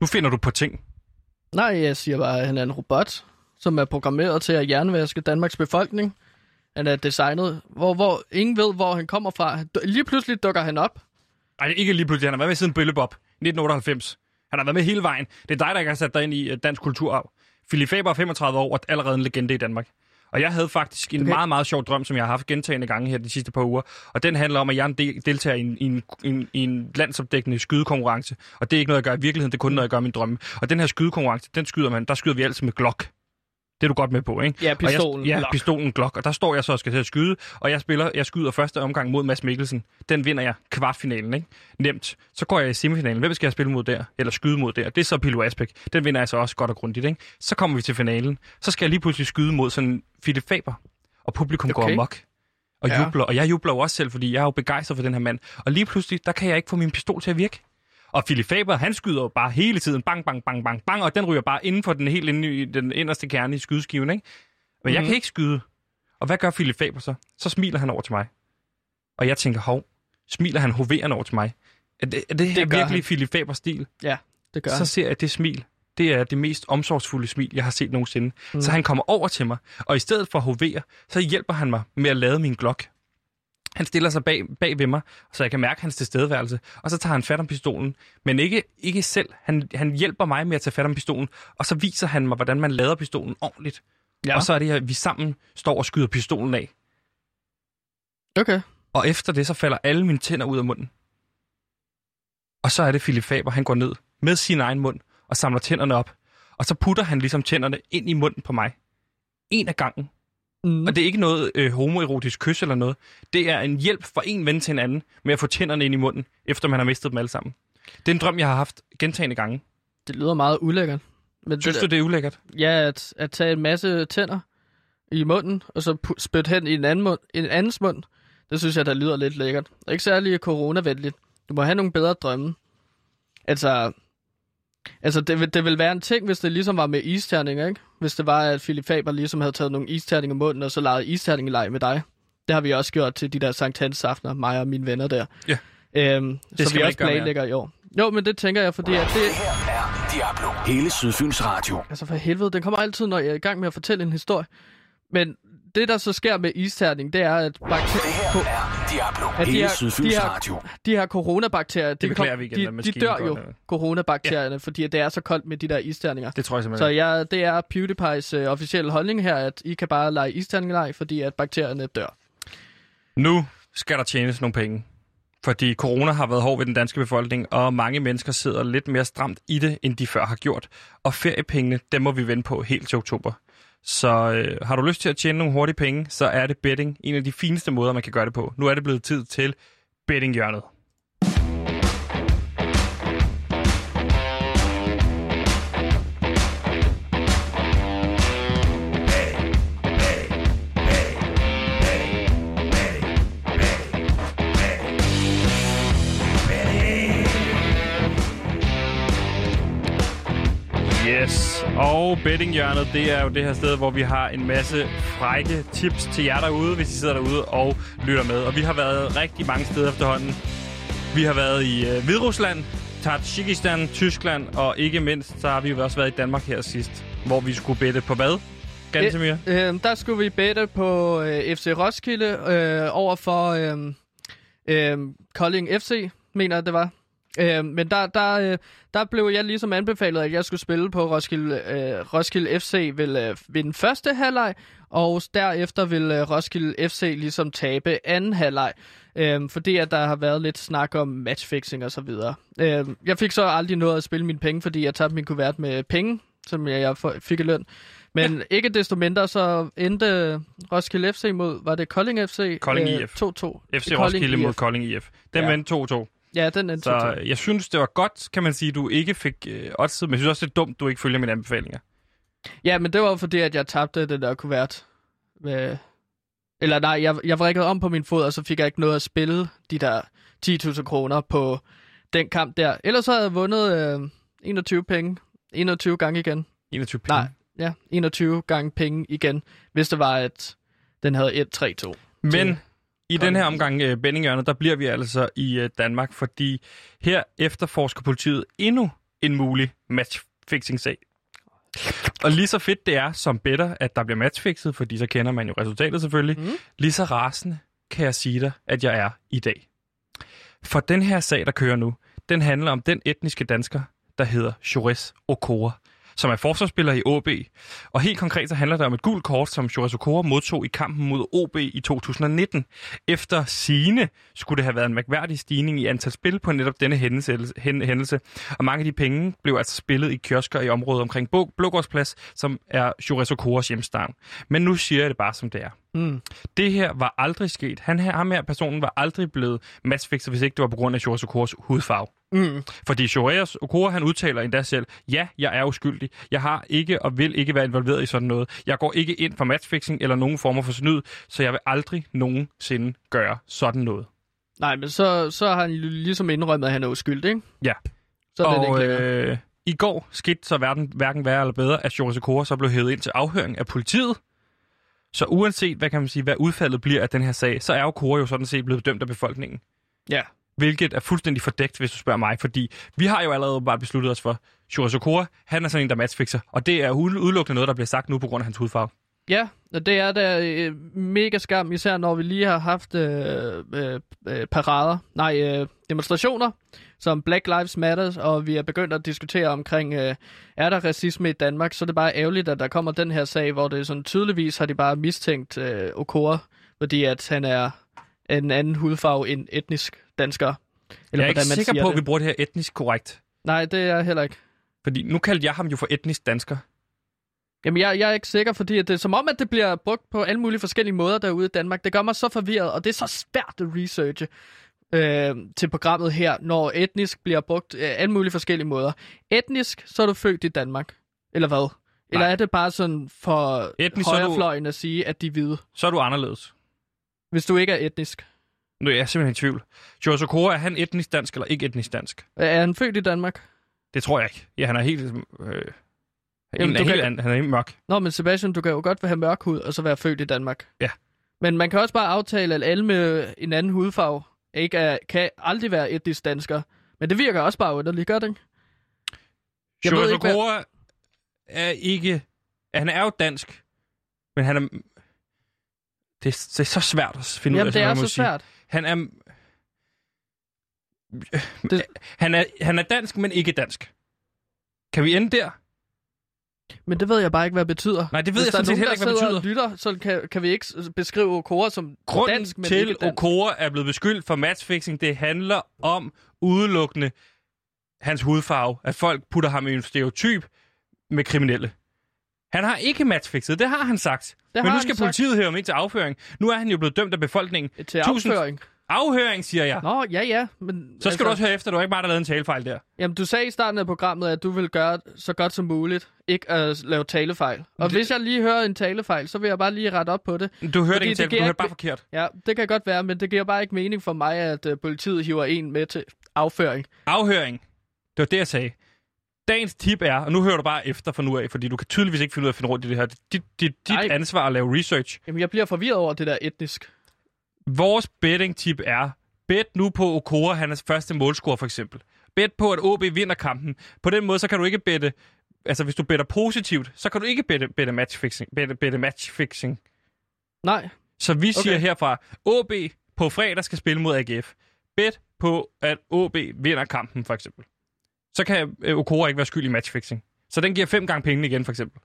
Nu finder du på ting. Nej, jeg siger bare, at han er en robot, som er programmeret til at jernvaske Danmarks befolkning. Han er designet, hvor, hvor ingen ved, hvor han kommer fra. Lige pludselig dukker han op. Nej, ikke lige pludselig. Han har været med siden Bølle Bob, 1998. Han har været med hele vejen. Det er dig, der ikke har sat dig ind i øh, dansk kulturarv. Philip Faber er 35 år og allerede en legende i Danmark. Og jeg havde faktisk en Okay. meget, meget sjov drøm, som jeg har haft gentagende gange her de sidste par uger. Og den handler om, at jeg er en del, deltager i en, i, en, en, i en landsopdækkende skydekonkurrence. Og det er ikke noget, jeg gør i virkeligheden, det er kun noget, jeg gør i min drømme. Og den her skydekonkurrence, den skyder man, der skyder vi altid med Glock. Det er du godt med på, ikke? Ja, Og pistolen. Jeg, ja, Glock. pistolen Glock. Og der står jeg så og skal til at skyde, og jeg spiller, jeg skyder første omgang mod Mads Mikkelsen. Den vinder jeg kvartfinalen, ikke? Nemt. Så går jeg i semifinalen. Hvem skal jeg spille mod der? Eller skyde mod der? Det er så Pilo Asbæk. Den vinder jeg så også godt og grundigt, ikke? Så kommer vi til finalen. Så skal jeg lige pludselig skyde mod sådan Philip Faber. Og publikum okay. går amok. Og Ja. jubler. Og jeg jubler jo også selv, fordi jeg er jo begejstret for den her mand. Og lige pludselig, der kan jeg ikke få min pistol til at virke. Og Philip Faber, han skyder jo bare hele tiden. Bang, bang, bang, bang, bang. Og den ryger bare inden for den helt inde i den inderste kerne i skydeskiven, ikke? Men jeg Mhm. kan ikke skyde. Og hvad gør Philip Faber så? Så smiler han over til mig. Og jeg tænker, hov, smiler han hoverende over til mig? Er det, er det her Det virkelig han. Philip Fabers stil? Det gør Så han. ser jeg det smil. Det er det mest omsorgsfulde smil, jeg har set nogensinde. Mm. Så han kommer over til mig, og i stedet for at hovere, så hjælper han mig med at lade min glok. Han stiller sig bag, bag ved mig, så jeg kan mærke hans tilstedeværelse, og så tager han fat om pistolen. Men ikke, ikke selv. Han, han hjælper mig med at tage fat om pistolen, og så viser han mig, hvordan man lader pistolen ordentligt. Ja. Og så er det, at vi sammen står og skyder pistolen af. Okay. Og efter det, så falder alle mine tænder ud af munden. Og så er det Philip Faber, han går ned med sin egen mund og samler tænderne op. Og så putter han ligesom tænderne ind i munden på mig. En af gangen. Mm. Og det er ikke noget øh, homoerotisk kys eller noget. Det er en hjælp fra en ven til en anden med at få tænderne ind i munden, efter man har mistet dem alle sammen. Det er en drøm, jeg har haft gentagende gange. Det lyder meget ulækkert. Men Synes det, du, det er ulækkert? Ja, at, at tage en masse tænder i munden, og så spytte hen i en, anden mund, en andens mund, det synes jeg, der lyder lidt lækkert. Og ikke særlig coronavenligt. Du må have nogle bedre drømme. Altså, altså det, vil, det vil være en ting, hvis det ligesom var med isterninger, ikke? Hvis det var, at Philip Faber ligesom havde taget nogle isterninger i munden, og så leget isterningeleg med dig. Det har vi også gjort til de der Sankt Hans aftener, mig og mine venner der. Ja. Øhm, skal så vi også planlægger i år. Jo, men det tænker jeg, fordi at det, Det her er Diablo. Hele Sydfyns Radio. Altså for helvede, den kommer altid, når jeg er i gang med at fortælle en historie. Men det, der så sker med isterning, det er, at Det bakterier, her er Diablo. At de Hele er- Sydfyns de er- Radio. de her coronabakterier, de, beklager vi igen, de, de dør jo, ned. coronabakterierne, ja. fordi det er så koldt med de der isterninger. Det tror jeg Så simpelthen. ja, det er PewDiePie's øh, officielle holdning her, at I kan bare lege isterningeleg, fordi at bakterierne dør. Nu skal der tjenes nogle penge. Fordi corona har været hård ved den danske befolkning, og mange mennesker sidder lidt mere stramt i det, end de før har gjort. Og feriepengene, dem må vi vente på helt til oktober. Så øh, har du lyst til at tjene nogle hurtige penge, så er det betting en af de fineste måder, man kan gøre det på. Nu er det blevet tid til bettinghjørnet. Yes, og bettinghjørnet, det er jo det her sted, hvor vi har en masse frække tips til jer derude, hvis I sidder derude og lytter med. Og vi har været rigtig mange steder efterhånden. Vi har været i øh, Hviderusland, Tajikistan, Tyskland, og ikke mindst, så har vi jo også været i Danmark her sidst, hvor vi skulle bette på hvad? Gantemir? Øh, øh der skulle vi bette på øh, FC Roskilde øh, over for øh, øh, Kolding FC, mener jeg, det var. Øh, men der, der, øh, der blev jeg ligesom anbefalet, at jeg skulle spille på Roskilde, øh, Roskilde FC vil øh, vinde første halvleg, og derefter vil øh, Roskilde FC ligesom tabe anden halvleg. Øh, fordi at der har været lidt snak om matchfixing og så videre. Øh, jeg fik så aldrig noget at spille mine penge, fordi jeg tabte min kuvert med penge, som jeg, jeg fik i løn. Men ja. ikke desto mindre, så endte Roskilde FC mod, var det Kolding FC? Kolding Øh, IF. 2-2. FC Kolding Roskilde mod IF. Kolding IF. Den Ja. vendte 2-2. Ja, den endte Så 2-2. jeg synes, det var godt, kan man sige, du ikke fik øh, oddset, men jeg synes også, det er dumt, du ikke følger mine anbefalinger. Ja, men det var jo fordi, at jeg tabte det der kuvert. Med... Eller nej, jeg, jeg vrikkede om på min fod, og så fik jeg ikke noget at spille de der 10.000 kroner på den kamp der. Ellers så havde jeg vundet øh, 21 penge. 21 gange igen. 21 penge. Nej, ja, 21 gange penge igen, hvis det var, at den havde 1-3-2. Men til i den her omgang Benninghjørnet, der bliver vi altså i uh, Danmark, fordi her efterforsker politiet endnu en mulig matchfixing-sag. Og lige så fedt det er som better, at der bliver matchfixet, fordi så kender man jo resultatet selvfølgelig, Mm. lige så rasende kan jeg sige dig, at jeg er i dag. For den her sag, der kører nu, den handler om den etniske dansker, der hedder Jores Okora, som er forsvarsspiller i OB. Og helt konkret så handler det om et gult kort, som Jores Okora modtog i kampen mod OB i 2019. Efter sine skulle det have været en mærkværdig stigning i antal spil på netop denne hændelse. Og mange af de penge blev altså spillet i kiosker i området omkring Blå- Blågårdsplads, som er Jores Okoras hjemstavn. Men nu siger jeg det bare som det er. Mm. Det her var aldrig sket. Han her, ham her personen var aldrig blevet matchfixer, hvis ikke det var på grund af Joris Okoras hudfarve. Mm. Fordi Joris Okora, han udtaler endda selv, ja, jeg er uskyldig. Jeg har ikke og vil ikke være involveret i sådan noget. Jeg går ikke ind for matchfixing eller nogen former for snyd, så jeg vil aldrig nogensinde gøre sådan noget. Nej, men så, så har han ligesom indrømmet, at han er uskyldig, ikke? Ja. Så er det og længere. øh, i går skete så hverken, hverken værre eller bedre, at Joris Okora så blev hævet ind til afhøring af politiet. Så uanset, hvad kan man sige, hvad udfaldet bliver af den her sag, så er Okora jo sådan set blevet dømt af befolkningen. Ja. Hvilket er fuldstændig fordækt, hvis du spørger mig, fordi vi har jo allerede bare besluttet os for, Shura Okora, han er sådan en, der matchfixer, og det er udelukkende noget, der bliver sagt nu på grund af hans hudfarve. Ja, og det er da øh, mega skam, især når vi lige har haft øh, øh, øh parader, nej, øh, demonstrationer, som Black Lives Matter, og vi er begyndt at diskutere omkring, øh, er der racisme i Danmark, så er det bare ærgerligt, at der kommer den her sag, hvor det sådan tydeligvis har de bare mistænkt øh, Okora, fordi at han er en anden hudfarve end etnisk dansker. Eller jeg er ikke man sikker på, at vi bruger det her etnisk korrekt. Nej, det er jeg heller ikke. Fordi nu kaldte jeg ham jo for etnisk dansker. Jamen, jeg, jeg er ikke sikker, fordi at det er som om, at det bliver brugt på alle mulige forskellige måder derude i Danmark. Det gør mig så forvirret, og det er så svært at researche øh, til programmet her, når etnisk bliver brugt øh, alle mulige forskellige måder. Etnisk, så er du født i Danmark. Eller hvad? Eller Nej. er det bare sådan for Etnisk, er du- højrefløjen at sige, at de er hvide? Så er du anderledes. Hvis du ikke er etnisk. Nu er jeg simpelthen i tvivl. Joris Okora, er han etnisk dansk eller ikke etnisk dansk? Er han født i Danmark? Det tror jeg ikke. Ja, han er helt... Øh, Jamen, Jamen, du helt, kan- an, han er helt mørk. Nå, men Sebastian, du kan jo godt have mørk hud, og så være født i Danmark. Ja. Men man kan også bare aftale, at alle med en anden hudfarve ikke er, kan aldrig være etnisk dansker. Men det virker også bare underligt, gør det ikke? Jeg Joris ikke, hvad- er ikke... Han er jo dansk, men han er... Det, er- det er så svært at finde ud Jamen, af, det hvad er så sige. svært. Han er... Det- Han, er, han er dansk, men ikke dansk. Kan vi ende der? Men det ved jeg bare ikke, hvad det betyder. Nej, det ved Hvis jeg sådan set heller ikke, hvad sidder betyder. lytter, så kan, kan vi ikke beskrive Okora som Grunden dansk, men til, ikke dansk. Okora er blevet beskyldt for matchfixing, det handler om udelukkende hans hudfarve. At folk putter ham i en stereotyp med kriminelle. Han har ikke matchfixet, det har han sagt. Det Men nu skal han sagt. politiet hæve ham ind til afføring. Nu er han jo blevet dømt af befolkningen. Til Tusind- afføring. Afhøring, siger jeg. Nå, ja, ja. Men, Så skal du også høre efter, du har ikke bare der lavet en talefejl der. Jamen, du sagde i starten af programmet, at du vil gøre så godt som muligt. Ikke at lave talefejl. Og Det- hvis jeg lige hører en talefejl, så vil jeg bare lige rette op på det. Du hørte ikke det tale, du hørte ikke- bare forkert. Ja, det kan godt være, men det giver bare ikke mening for mig, at uh, politiet hiver en med til afføring. Afhøring. Det var det, jeg sagde. Dagens tip er, og nu hører du bare efter fra nu af, fordi du kan tydeligvis ikke finde ud af at finde rundt i det her. Det er dit, dit, dit ansvar at lave research. Jamen, jeg bliver forvirret over det der etnisk. Vores betting-tip er, bet nu på Okora, han er første målscorer for eksempel. Bet på, at OB vinder kampen. På den måde, så kan du ikke bette, altså hvis du better positivt, så kan du ikke bette, bette matchfixing. Bette, bette matchfixing. Nej. Så vi siger Okay. herfra, OB på fredag skal spille mod AGF. Bet på, at OB vinder kampen, for eksempel. Så kan øh, Okora ikke være skyld i matchfixing. Så den giver fem gange pengene igen, for eksempel.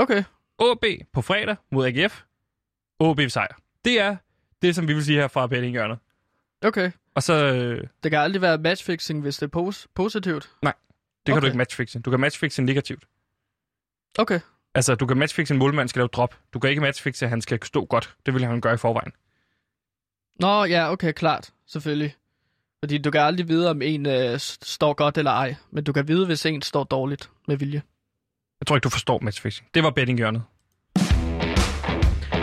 Okay. OB på fredag mod AGF. OB sejr. Det er det, som vi vil sige her fra bettinghjørnet. Okay. Og så, øh, Det kan aldrig være matchfixing, hvis det er pos- positivt. det kan Okay. du ikke matchfixe. Du kan matchfixe negativt. Okay. Altså, du kan matchfixe en målmand skal lave drop. Du kan ikke matchfixe, at han skal stå godt. Det vil han gøre i forvejen. Nå, ja, okay, klart. Selvfølgelig. Fordi du kan aldrig vide, om en øh, står godt eller ej. Men du kan vide, hvis en står dårligt med vilje. Jeg tror ikke, du forstår matchfixing. Det var bettinghjørnet.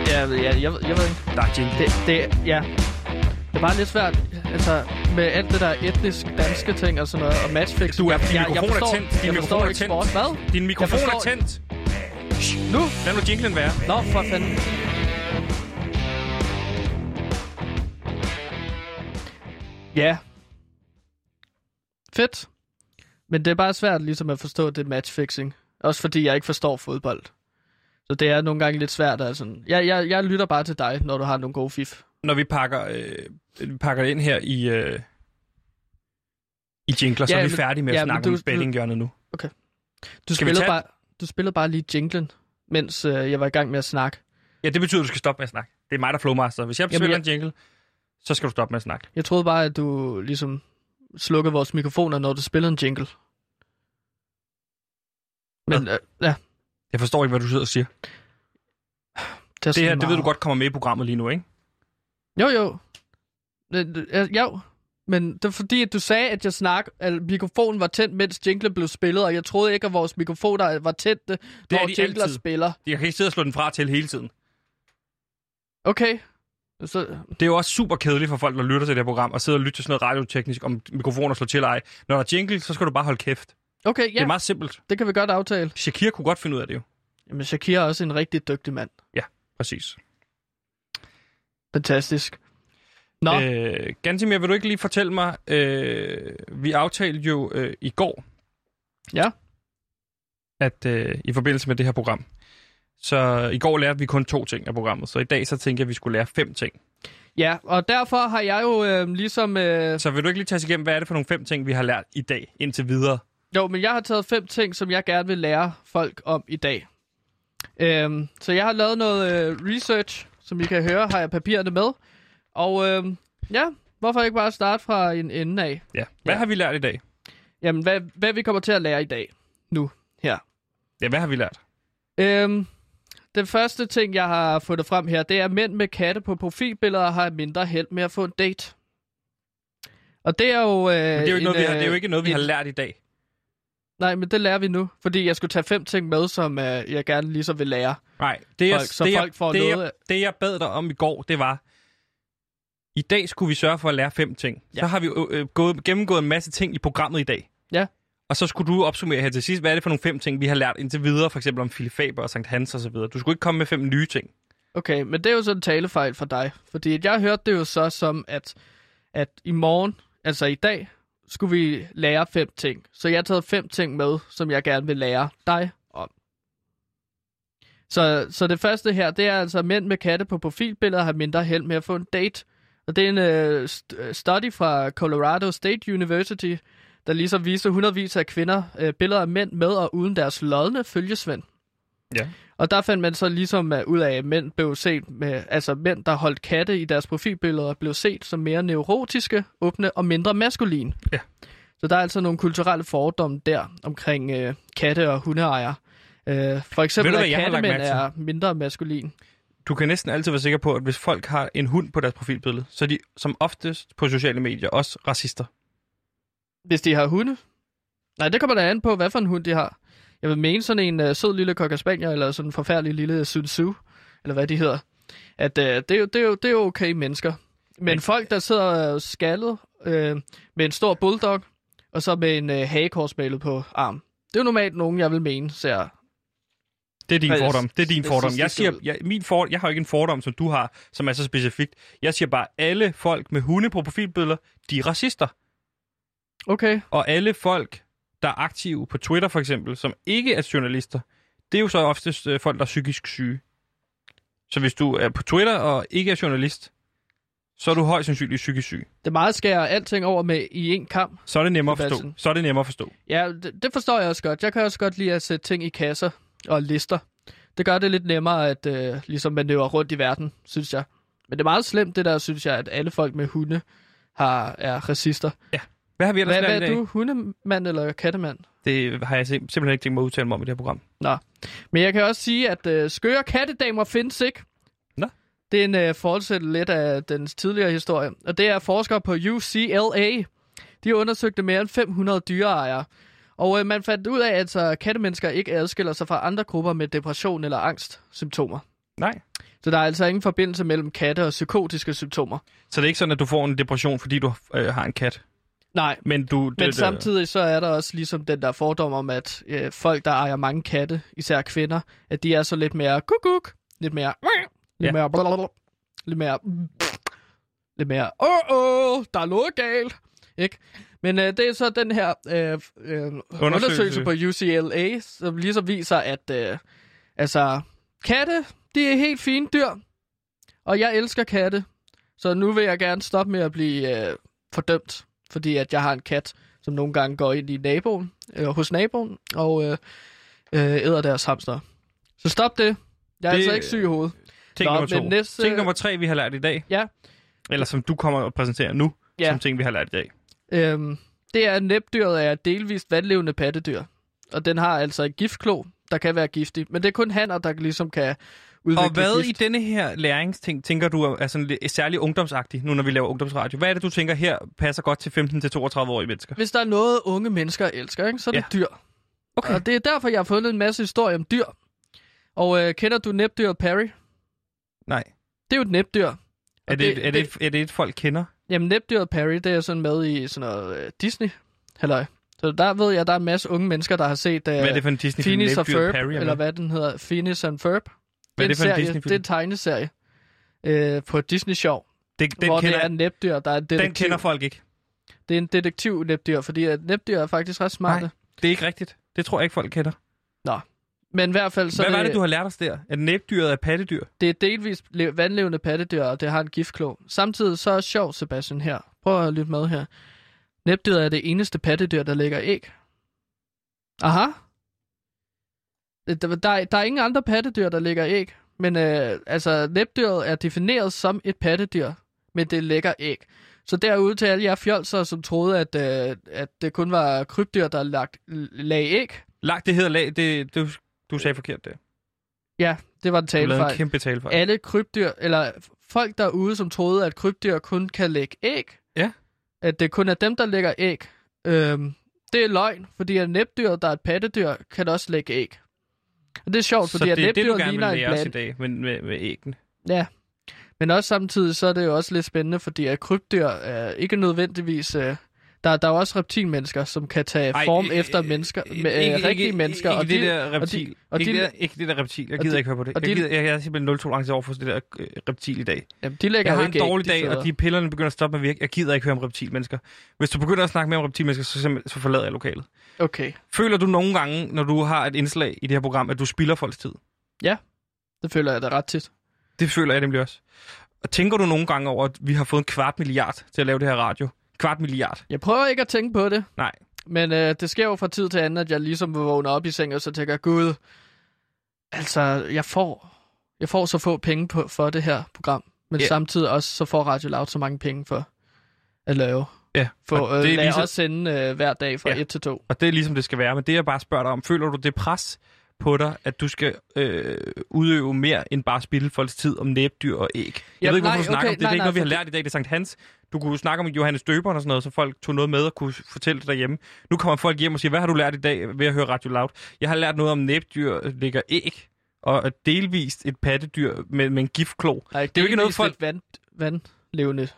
Ja, ja jeg, jeg, jeg ved ikke. Der er jingle. Det, det, ja. Det er bare lidt svært, altså, med alt det der etnisk danske ting og sådan noget, og matchfix. Du er- din jeg, jeg mikrofon er forstår, tændt. Din jeg mikrofon er tændt. sport. Hvad? Din mikrofon er tændt. Nu? Lad nu jinglen være. Nå, for fanden. Ja. Fedt. Men det er bare svært ligesom at forstå det matchfixing. Også fordi jeg ikke forstår fodbold. Så det er nogle gange lidt svært. Altså. Jeg, jeg, jeg lytter bare til dig, når du har nogle gode fif. når vi pakker, øh, vi pakker det ind her i, øh, i jingler, så Ja, er vi men- færdige med at ja, snakke du- om bettinghjørnet nu. Du Skal spillede, bare, du spillede bare lige jinglen, mens øh, jeg var i gang med at snakke. Ja, det betyder, at du skal stoppe med at snakke. Det er mig, der er flowmaster. Hvis jeg Jamen, spiller jeg- en jingle, så skal du stoppe med at snakke. Jeg troede bare, at du ligesom slukkede vores mikrofoner, når du spillede en jingle. Men øh, ja, Jeg forstår ikke, hvad du sidder og siger. det, er Det her, så det ved du meget. godt kommer med i programmet lige nu, ikke? Jo, jo. Jo, men det er fordi, at du sagde, at jeg snak, at mikrofonen var tændt, mens jinglen blev spillet, og jeg troede ikke, at vores mikrofoner var tændte, når er de jingler altid. spiller. Jeg kan ikke sidde og slå den fra til hele tiden. Okay. Så, Det er jo også super kedeligt for folk, der lytter til det her program, og sidder og lytter til sådan noget radioteknisk, om mikrofoner slår til eller ej. Når der er jingle, så skal du bare holde kæft. okay, Det ja, er meget simpelt. det kan vi godt aftale. Shakira kunne godt finde ud af det jo. Jamen, Shakira er også en rigtig dygtig mand. Præcis. Fantastisk. Nå, Øh, Gantimir, vil du ikke lige fortælle mig, øh, vi aftalte jo øh, i går, Ja. at øh, i forbindelse med det her program, så i går lærte vi kun to ting af programmet, så i dag så tænker jeg, at vi skulle lære fem ting. ja, og derfor har jeg jo øh, ligesom... Øh, Så vil du ikke lige tage os igennem, hvad er det for nogle fem ting, vi har lært i dag indtil videre? jo, men jeg har taget fem ting, som jeg gerne vil lære folk om i dag. Øhm, så jeg har lavet noget øh, research, som I kan høre, har jeg papirerne med. Og øh, ja, hvorfor ikke bare starte fra en ende af? Ja. Hvad Ja. har vi lært i dag? Jamen, hvad, hvad vi kommer til at lære i dag, nu, her. Ja, hvad har vi lært? Øhm, den første ting, jeg har fundet frem her, det er, at mænd med katte på profilbilleder har mindre held med at få en date. Og det er jo... Øh, Men det er jo ikke, noget, vi har, det er jo øh, ikke noget, vi et- har lært i dag. Nej, men det lærer vi nu, fordi jeg skulle tage fem ting med, som øh, jeg gerne lige så vil lære. Nej, det jeg, Folk- så det, folk får det, noget jeg, det jeg bad dig om i går, det var, i dag skulle vi sørge for at lære fem ting. Ja. Så har vi jo, øh, gået, gennemgået en masse ting i programmet i dag. Og så skulle du opsummere her til sidst, hvad er det for nogle fem ting, vi har lært indtil videre, for eksempel om Philip Faber og Sankt Hans og så videre. Du skulle ikke komme med fem nye ting. Okay, men det er jo så en talefejl for dig. Fordi jeg hørte det jo så som, at, at i morgen, altså i dag, skulle vi lære fem ting. Så jeg har taget fem ting med, som jeg gerne vil lære dig om. Så, så det første her, det er altså, at mænd med katte på profilbilleder har mindre held med at få en date. Og det er en uh, study fra Colorado State University, der ligesom viser hundredvis af kvinder uh, billeder af mænd med og uden deres lodne følgesvend. Ja. Og der fandt man så ligesom ud af, at mænd blev set med, altså mænd, der holdt katte i deres profilbilleder, blev set som mere neurotiske, åbne og mindre maskuline. Ja. Så der er altså nogle kulturelle fordomme der omkring øh, katte og hundeejere. Øh, for eksempel, Ved du, at kattemænd er mindre maskulin. Du kan næsten altid være sikker på, at hvis folk har en hund på deres profilbillede, så er de som oftest på sociale medier også racister. Hvis de har hunde. Nej, det kommer da an på, hvad for en hund de har. Jeg vil mene sådan en uh, sød lille cocker spaniel, eller sådan en forfærdelig lille Sun Tzu, eller hvad de hedder. At uh, det, er jo, det, er jo, det er jo okay mennesker. Men Men- folk, der sidder uh, skaldet uh, med en stor bulldog, og så med en uh, hagekorsmalet på arm. Det er jo normalt nogen, jeg vil mene, ser Det er din Hvad- fordom. Det er din fordom. Jeg, siger, jeg, min for, jeg har jo ikke en fordom, som du har, som er så specifikt. Jeg siger bare, alle folk med hunde på profilbilleder, de er racister. Okay. Og alle folk, der er aktive på Twitter for eksempel, som ikke er journalister, det er jo så oftest øh, folk, der er psykisk syge. Så hvis du er på Twitter og ikke er journalist, så er du højst sandsynligt psykisk syg. Det meget skærer alting over med i en kamp. Så er det nemmere at forstå. Så er det nemmere at forstå. Ja, det, det forstår jeg også godt. Jeg kan også godt lide at sætte ting i kasser og lister. Det gør det lidt nemmere at øh, ligesom manøvrere rundt i verden, synes jeg. Men det er meget slemt, det der, synes jeg, at alle folk med hunde har, er racister. Hvad har vi ellers Hvad, hvad er dag? du? Hundemand eller kattemand? Det har jeg sim- simpelthen ikke tænkt mig at udtale mig om i det her program. Men jeg kan også sige, at øh, skøre kattedamer findes ikke. Nå. Det er en øh, fortsættelse lidt af den tidligere historie. Og det er forskere på UCLA. De undersøgte mere end 500 dyreejere. Og øh, man fandt ud af, at altså, kattemennesker ikke adskiller sig fra andre grupper med depression eller angstsymptomer. Nej. Så der er altså ingen forbindelse mellem katte og psykotiske symptomer. Så det er ikke sådan, at du får en depression, fordi du øh, har en kat. Nej, Men, du, men det, samtidig så er der også ligesom den der fordom om, at øh, folk, der ejer mange katte, især kvinder, at de er så lidt mere kukuk, lidt mere, lidt Ja. mere, blablabla, lidt mere, lidt mere, åh, åh, der er noget galt, ikke? Men øh, det er så den her øh, øh, undersøgelse på UCLA, som ligesom viser, at øh, altså, katte, de er helt fine dyr, og jeg elsker katte. Så nu vil jeg gerne stoppe med at blive øh, fordømt, fordi at jeg har en kat, som nogle gange går ind i naboen, øh, hos naboen og øh, øh, æder deres hamster. Så stop det. Jeg er Det- altså ikke syg i hovedet. Ting Nå, nummer to. næste- Ting nummer tre, vi har lært i dag. Ja. Eller som du kommer og præsenterer nu, Ja. som ting, vi har lært i dag. Øhm, det er, at næbdyret er et delvist vandlevende pattedyr. Og den har altså en giftklo, der kan være giftig. Men det er kun hanner, der ligesom kan udvikle Og hvad i gift. denne her læringsting, tænker du er sådan lidt særlig ungdomsagtig, nu når vi laver ungdomsradio? Hvad er det, du tænker her passer godt til 15-32-årige mennesker? Hvis der er noget, unge mennesker elsker, ikke, så er det Ja. dyr. Okay. Og det er derfor, jeg har fundet en masse historier om dyr. Og øh, kender du næbdyret Perry? Nej. Det er jo et næbdyr. Og Er det, er, det, et, er det et, folk kender? Jamen, næbdyret Perry, det er sådan med i sådan noget øh, Disney. Halløj. Så der ved jeg, der er en masse unge mennesker, der har set øh, Hvad er det for en Disney-film? Phineas og Ferb, Perry, eller hvad? hvad den hedder, Phineas and Ferb. Er det serie, er en tegneserie øh, på Disney Show, Det, den, hvor kender, det er en næbdyr, der er detektiv. den kender folk ikke. Det er en detektiv næbdyr, fordi at næbdyr er faktisk ret smarte. Nej. Det er ikke rigtigt. Det tror jeg ikke, folk kender. Men i hvert fald, så Hvad var det, du har lært os der? At næbdyret er pattedyr? det er delvist le- vandlevende pattedyr, og det har en giftklo. Samtidig så er det sjovt, Sebastian, her. Prøv at lytte med her. Næbdyret er det eneste pattedyr, der lægger æg. Aha. Der, der, der er ingen andre pattedyr, der lægger æg. Men øh, altså, næbdyret er defineret som et pattedyr, men det lægger æg. Så derude til alle jer fjolser, som troede, at, øh, at det kun var krybdyr, der lagt, lagde æg. Lagt det hedder lag, det, du, du sagde forkert det. Ja, det var en Du lavede en talefejl. kæmpe talefejl. alle krybdyr, eller folk derude, som troede, at krybdyr kun kan lægge æg. Ja. At det kun er dem, der lægger æg. Øhm, det er løgn, fordi at næbdyr, der er et pattedyr, kan også lægge æg. Og det er sjovt, Så fordi det at er det, du gerne vil lære os i dag med, med, med æggene. Ja. Men også samtidig, så er det jo også lidt spændende, fordi at krybdyr er ikke nødvendigvis... Øh, der, der er jo også reptilmennesker, som kan tage Ej, form øh, efter øh, mennesker, øh, med, ikke- rigtige ikke- mennesker. Ikke og det de, der reptil. og ikke, de- det der, ikke det der reptil. Jeg gider de- ikke høre på det. og Jeg, de- gider, jeg, jeg er simpelthen nul tolerance over for det der reptil i dag. jamen, de lægger Jeg har en dårlig dag, og de pillerne begynder at stoppe med at virke. Jeg gider ikke høre om reptilmennesker. Hvis du begynder at snakke mere om reptilmennesker, så, så forlader jeg lokalet. Okay, Føler du nogle gange, når du har et indslag i det her program, at du spilder folks tid? det føler jeg da ret tit. Det føler jeg nemlig også. Og tænker du nogle gange over, at vi har fået en kvart milliard til at lave det her radio? Kvart milliard. Jeg prøver ikke at tænke på det. Nej. Men øh, det sker jo fra tid til anden, at jeg ligesom vågner op i sengen, og så tænker gud, altså, jeg får, jeg får så få penge på, for det her program. Men yeah. samtidig også, så får Radio Loud så mange penge for at lave. Ja, For og øh, det er ligesom- os sende øh, hver dag fra Ja. 1 til 2. Og det er ligesom det skal være. Men det jeg bare spørger dig om, føler du det pres på dig, at du skal øh, udøve mere end bare spille folks tid om næbdyr og æg? Jeg Ja, ved ikke, hvorfor du snakker okay, om det. Det nej, er ikke noget, vi har lært i dag. Det er Sankt Hans. Du kunne snakke om Johannes Døberen og sådan noget, så folk tog noget med og kunne fortælle det derhjemme. Nu kommer folk hjem og siger, hvad har du lært i dag ved at høre Radio Loud? Jeg har lært noget om næbdyr lægger æg, og delvist et pattedyr med, med en giftklo. Nej, er jo ikke noget, folk- folk... vand, vandlevende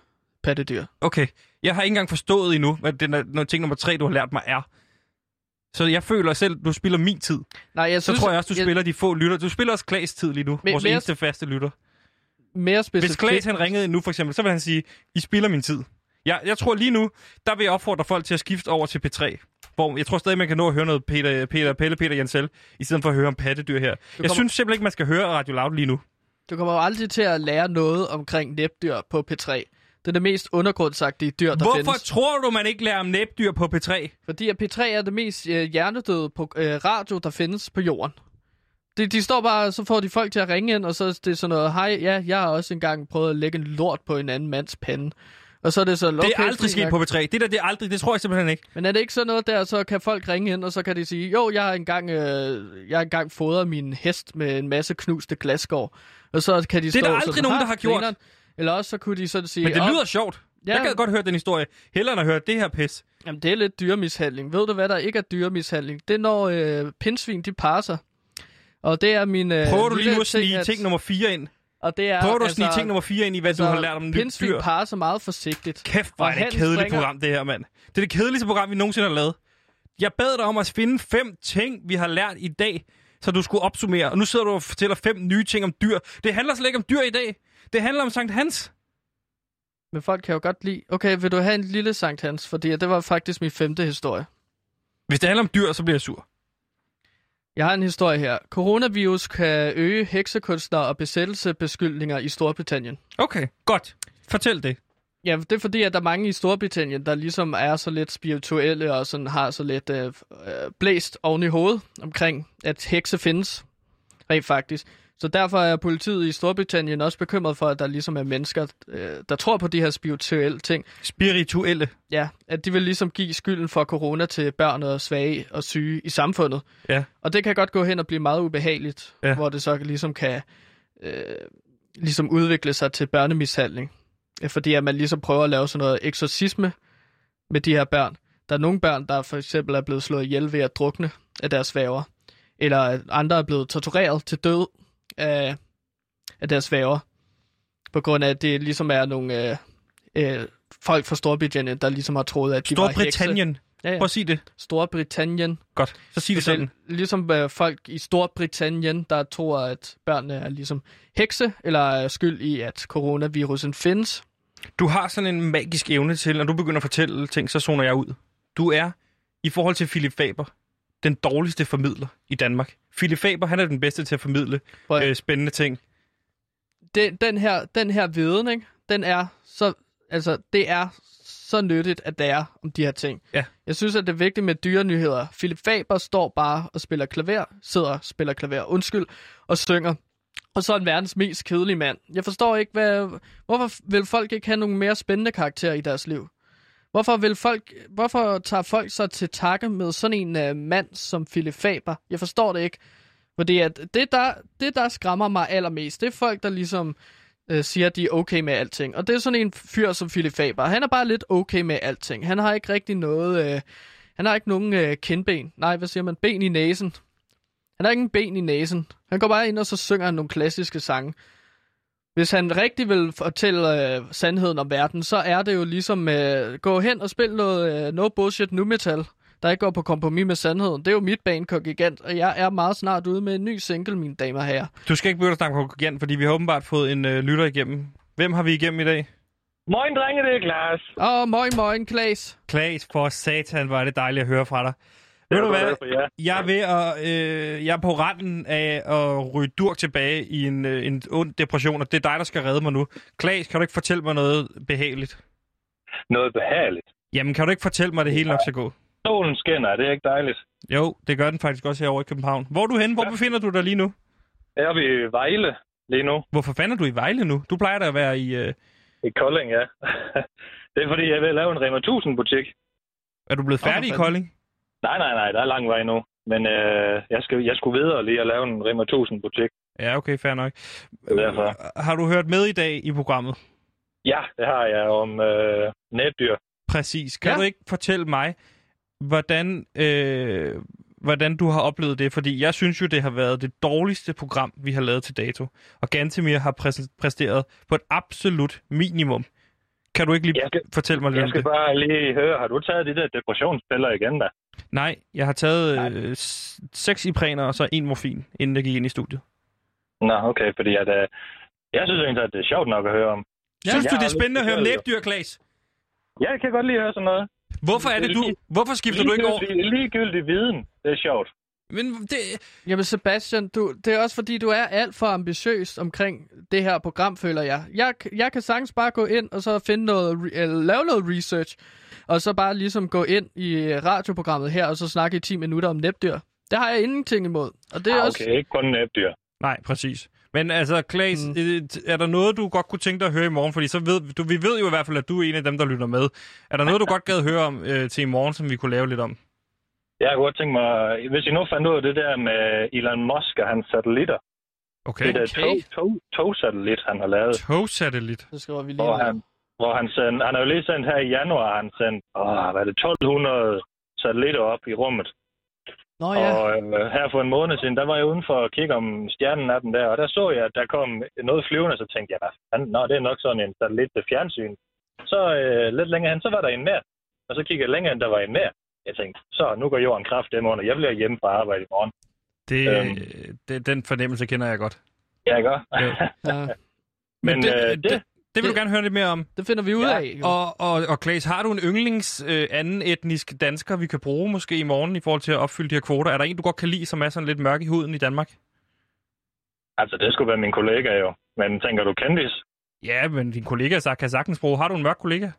pattedyr. Okay, jeg har ikke engang forstået endnu, hvad den er, noget ting nummer tre, du har lært mig er. Så jeg føler selv, du spiller min tid. Nej, jeg Så synes, tror jeg også, du jeg, spiller de få lytter. Du spiller også Klaas tid lige nu, Men- vores men jeg- eneste faste lytter. mere Hvis specifikt... Klaas han ringede nu for eksempel, så vil han sige, I spiller min tid. Jeg, jeg tror lige nu, der vil jeg opfordre folk til at skifte over til P3. Hvor jeg tror stadig, man kan nå at høre noget Peter, Peter Pelle, Peter Jensel, i stedet for at høre om pattedyr her. Jeg kommer- synes simpelthen ikke, man skal høre Radio Loud lige nu. Du kommer jo aldrig til at lære noget omkring næbdyr på P3. Det er det mest undergrundsagtige dyr, der Hvorfor findes. tror du, man ikke lærer om næbdyr på P3? Fordi at P3 er det mest øh, hjernedøde på, øh, radio, der findes på jorden. De, de står bare, så får de folk til at ringe ind, og så er det sådan noget, hej, ja, jeg har også engang prøvet at lægge en lort på en anden mands pande. Og så er det så, okay, Det er aldrig sket på P3. Det der, det er aldrig, det tror jeg simpelthen ikke. Men er det ikke sådan noget der, så kan folk ringe ind, og så kan de sige, jo, jeg har engang, øh, jeg har engang fodret min hest med en masse knuste glasgård. Og så kan de Det er stå der aldrig sådan, nogen, "Ha, der har gjort." grineren." Eller også så kunne de sådan sige, Men det "Åh, lyder sjovt. Ja. Jeg gad godt høre den historie. Hellere end at høre det her pis. Jamen, det er lidt dyremishandling. Ved du, hvad der ikke er dyremishandling? Det er, når øh, pindsvin, de parer sig. Og det er min øh, Prøver du lige nu at snige at- ting nummer 4 ind? Og det er, Prøver du at altså, snige ting nummer 4 ind i, hvad altså, du har lært om nyt Pindsvin dyr? parer sig meget forsigtigt. Kæft, hvor er det et kedeligt springer- program, det her, mand. Det er det kedeligste program, vi nogensinde har lavet. Jeg bad dig om at finde fem ting, vi har lært i dag, så du skulle opsummere. Og nu sidder du og fortæller fem nye ting om dyr. Det handler slet ikke om dyr i dag. Det handler om Sankt Hans. Men folk kan jo godt lide... Okay, vil du have en lille Sankt Hans? Fordi det var faktisk min femte historie. Hvis det handler om dyr, så bliver jeg sur. Jeg har en historie her. Coronavirus kan øge heksekunstnere og besættelsebeskyldninger i Storbritannien. Okay, godt. Fortæl det. Ja, det er fordi, at der er mange i Storbritannien, der ligesom er så lidt spirituelle og sådan har så lidt øh, øh, blæst oven i hovedet omkring, at hekse findes, rent faktisk. Så derfor er politiet i Storbritannien også bekymret for, at der ligesom er mennesker, øh, der tror på de her spirituelle ting. Spirituelle. Ja, at de vil ligesom give skylden for corona til børn og svage og syge i samfundet. Ja. Og det kan godt gå hen og blive meget ubehageligt, Ja. ja. hvor det så ligesom kan øh, ligesom udvikle sig til børnemishandling. Fordi at man ligesom prøver at lave sådan noget eksorcisme med de her børn. Der er nogle børn, der for eksempel er blevet slået ihjel ved at drukne af deres svæver. Eller andre er blevet tortureret til død af, af deres svæver. På grund af, at det ligesom er nogle øh, øh, folk fra Storbritannien, der ligesom har troet, at de var. Storbritannien. Ja, ja. Prøv at sige det. Storbritannien. Godt. Så sig det sådan. Ligesom øh, folk i Storbritannien, der tror, at børnene er ligesom hekse, eller er skyld i, at coronavirusen findes. Du har sådan en magisk evne til, når du begynder at fortælle ting, så zoner jeg ud. Du er, i forhold til Philip Faber, den dårligste formidler i Danmark. Philip Faber, han er den bedste til at formidle Prøv øh, spændende ting. Den, den, her, den her viden, ikke? den er så, altså, det er så nyttigt, at det er om de her ting. Ja. Jeg synes, at det er vigtigt med dyrenyheder. Philip Faber står bare og spiller klaver, sidder og spiller klaver, undskyld, og synger. Og så en verdens mest kedelige mand. Jeg forstår ikke, hvad, hvorfor vil folk ikke have nogle mere spændende karakterer i deres liv? Hvorfor, vil folk, hvorfor tager folk så til takke med sådan en uh, mand som Philip Faber? Jeg forstår det ikke. Fordi at det, der, det, der skræmmer mig allermest, det er folk, der ligesom øh, siger, at de er okay med alting. Og det er sådan en fyr som Philip Faber. Han er bare lidt okay med alting. Han har ikke rigtig noget... Øh, han har ikke nogen øh, kindben. Nej, hvad siger man? Ben i næsen. Han har ingen ben i næsen. Han går bare ind, og så synger han nogle klassiske sange. Hvis han rigtig vil fortælle øh, sandheden om verden, så er det jo ligesom øh, gå hen og spille noget øh, no bullshit nu metal, der ikke går på kompromis med sandheden. Det er jo mit banekongigant, og jeg er meget snart ude med en ny single, mine damer og herrer. Du skal ikke begynde at snakke på igen, fordi vi har åbenbart fået en øh, lytter igennem. Hvem har vi igennem i dag? Moin, drenge, det er Klaas. Åh, oh, moin, moin, Klaas. Klaas, for satan, er det dejligt at høre fra dig. Ved du hvad? Ja. Jeg er ved at, øh, jeg er på randen af at ryge durk tilbage i en, øh, en ond depression, og det er dig, der skal redde mig nu. Klaas, kan du ikke fortælle mig noget behageligt? Noget behageligt. Jamen, kan du ikke fortælle mig, det hele nok skal gå? Solen skinner, er det ikke dejligt? Jo, det gør den faktisk også herovre i København. Hvor er du henne? Hvor befinder du dig lige nu? Jeg er ved Vejle lige nu. Hvorfor fanden er du i Vejle nu? Du plejer da at være i... Øh... I Kolding, ja. (laughs) det er fordi, jeg vil lave en Rema 1000 butik. Er du blevet færdig i. Kolding? Nej, nej, nej, der er lang vej nu. Men øh, jeg, skal, jeg skulle videre lige at lave en Rema 1000 butik. Ja, okay, fair nok. er derfor. Har du hørt med i dag i programmet? Ja, det har jeg om øh, netdyr. Præcis. Kan ja. Du ikke fortælle mig, hvordan, øh, hvordan du har oplevet det? Fordi jeg synes jo, det har været det dårligste program, vi har lavet til dato. Og Gantemir har præs- præsteret på et absolut minimum. Kan du ikke lige Jeg skal- fortælle mig lidt Jeg skal det? bare lige høre, har du taget de der depressionspiller igen da? Nej, jeg har taget øh, s- seks ipræner og så en morfin, inden jeg gik ind i studiet. Nå, okay, fordi at, øh, jeg synes egentlig, at det er sjovt nok at høre om. Ja, synes du, det er spændende at høre om næbdyr, Klaas? Ja, jeg kan godt lide at høre sådan noget. Hvorfor er det, du... Hvorfor skifter du ikke over? Ligegyldig viden, det er sjovt. Men det... Jamen Sebastian, du, det er også fordi, du er alt for ambitiøs omkring det her program, føler jeg. Jeg, jeg kan sagtens bare gå ind og så finde noget, eller lave noget research, og så bare ligesom gå ind i radioprogrammet her, og så snakke i 10 minutter om næbdyr. Det har jeg ingenting imod. Og det er Ah, også... okay, ikke kun næbdyr. Nej, præcis. Men altså, Klaas, Mm. mm. er der noget, du godt kunne tænke dig at høre i morgen? Fordi så ved, du, vi ved jo i hvert fald, at du er en af dem, der lytter med. Er der noget, du godt gad høre om øh, til i morgen, som vi kunne lave lidt om? Jeg kunne godt tænke mig, hvis I nu fandt ud af det der med Elon Musk og hans satellitter. Okay. Det der Okay. tog, tog, togsatellit, han har lavet. Togsatellit. Så skriver vi lige Hvor han, hvor han, sendte, han har jo lige sendt her i januar, han sendt, åh, hvad er det, 1200 satellitter op i rummet. Nå ja, Og øh, her for en måned siden, der var jeg uden for at kigge om stjernen af den der, og der så jeg, at der kom noget flyvende, så tænkte jeg, hvad fanden, nå, det er nok sådan en satellit til fjernsyn. Så øh, lidt længere hen, så var der en mere. Og så kiggede jeg længere hen, der var en mere. Jeg tænkte, så nu går jorden kraft dem under. Jeg bliver hjemme fra arbejde i morgen. Det, Øhm. det, den fornemmelse kender jeg godt. Ja, ikke? Jo. (laughs) ja. Men det, øh, det, det, det, det vil du gerne høre lidt mere om. Det finder vi ud Ja, af. Jo. Og, og, og Klaas, har du en yndlings øh, anden etnisk dansker, vi kan bruge måske i morgen i forhold til at opfylde de her kvoter? Er der en, du godt kan lide, som er sådan lidt mørk i huden i Danmark? altså, det skulle være min kollega jo. Men tænker du kendis? Ja, men din kollega kan sagtens bruge. Har du en mørk kollega?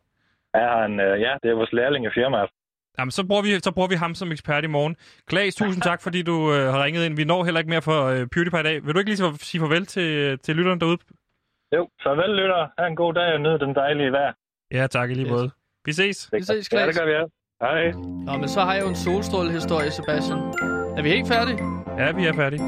Ja, han, øh, ja, det er vores lærling i firmaet. Jamen, så bruger, vi, så bruger vi ham som ekspert i morgen. Klaas, tusind tak, fordi du øh, har ringet ind. Vi når heller ikke mere for øh, PewDiePie i dag. Vil du ikke lige sige farvel til, til lytterne derude? Jo, farvel lytter. Ha' en god dag og nyd den dejlige vejr. Ja, tak i lige Yes. måde. Vi ses. Vi ses, Ja, Klaas. det gør vi, ja. Hej. Nå, men så har jeg jo en solstrålehistorie, Sebastian. Er vi helt færdige? Ja, vi er færdige.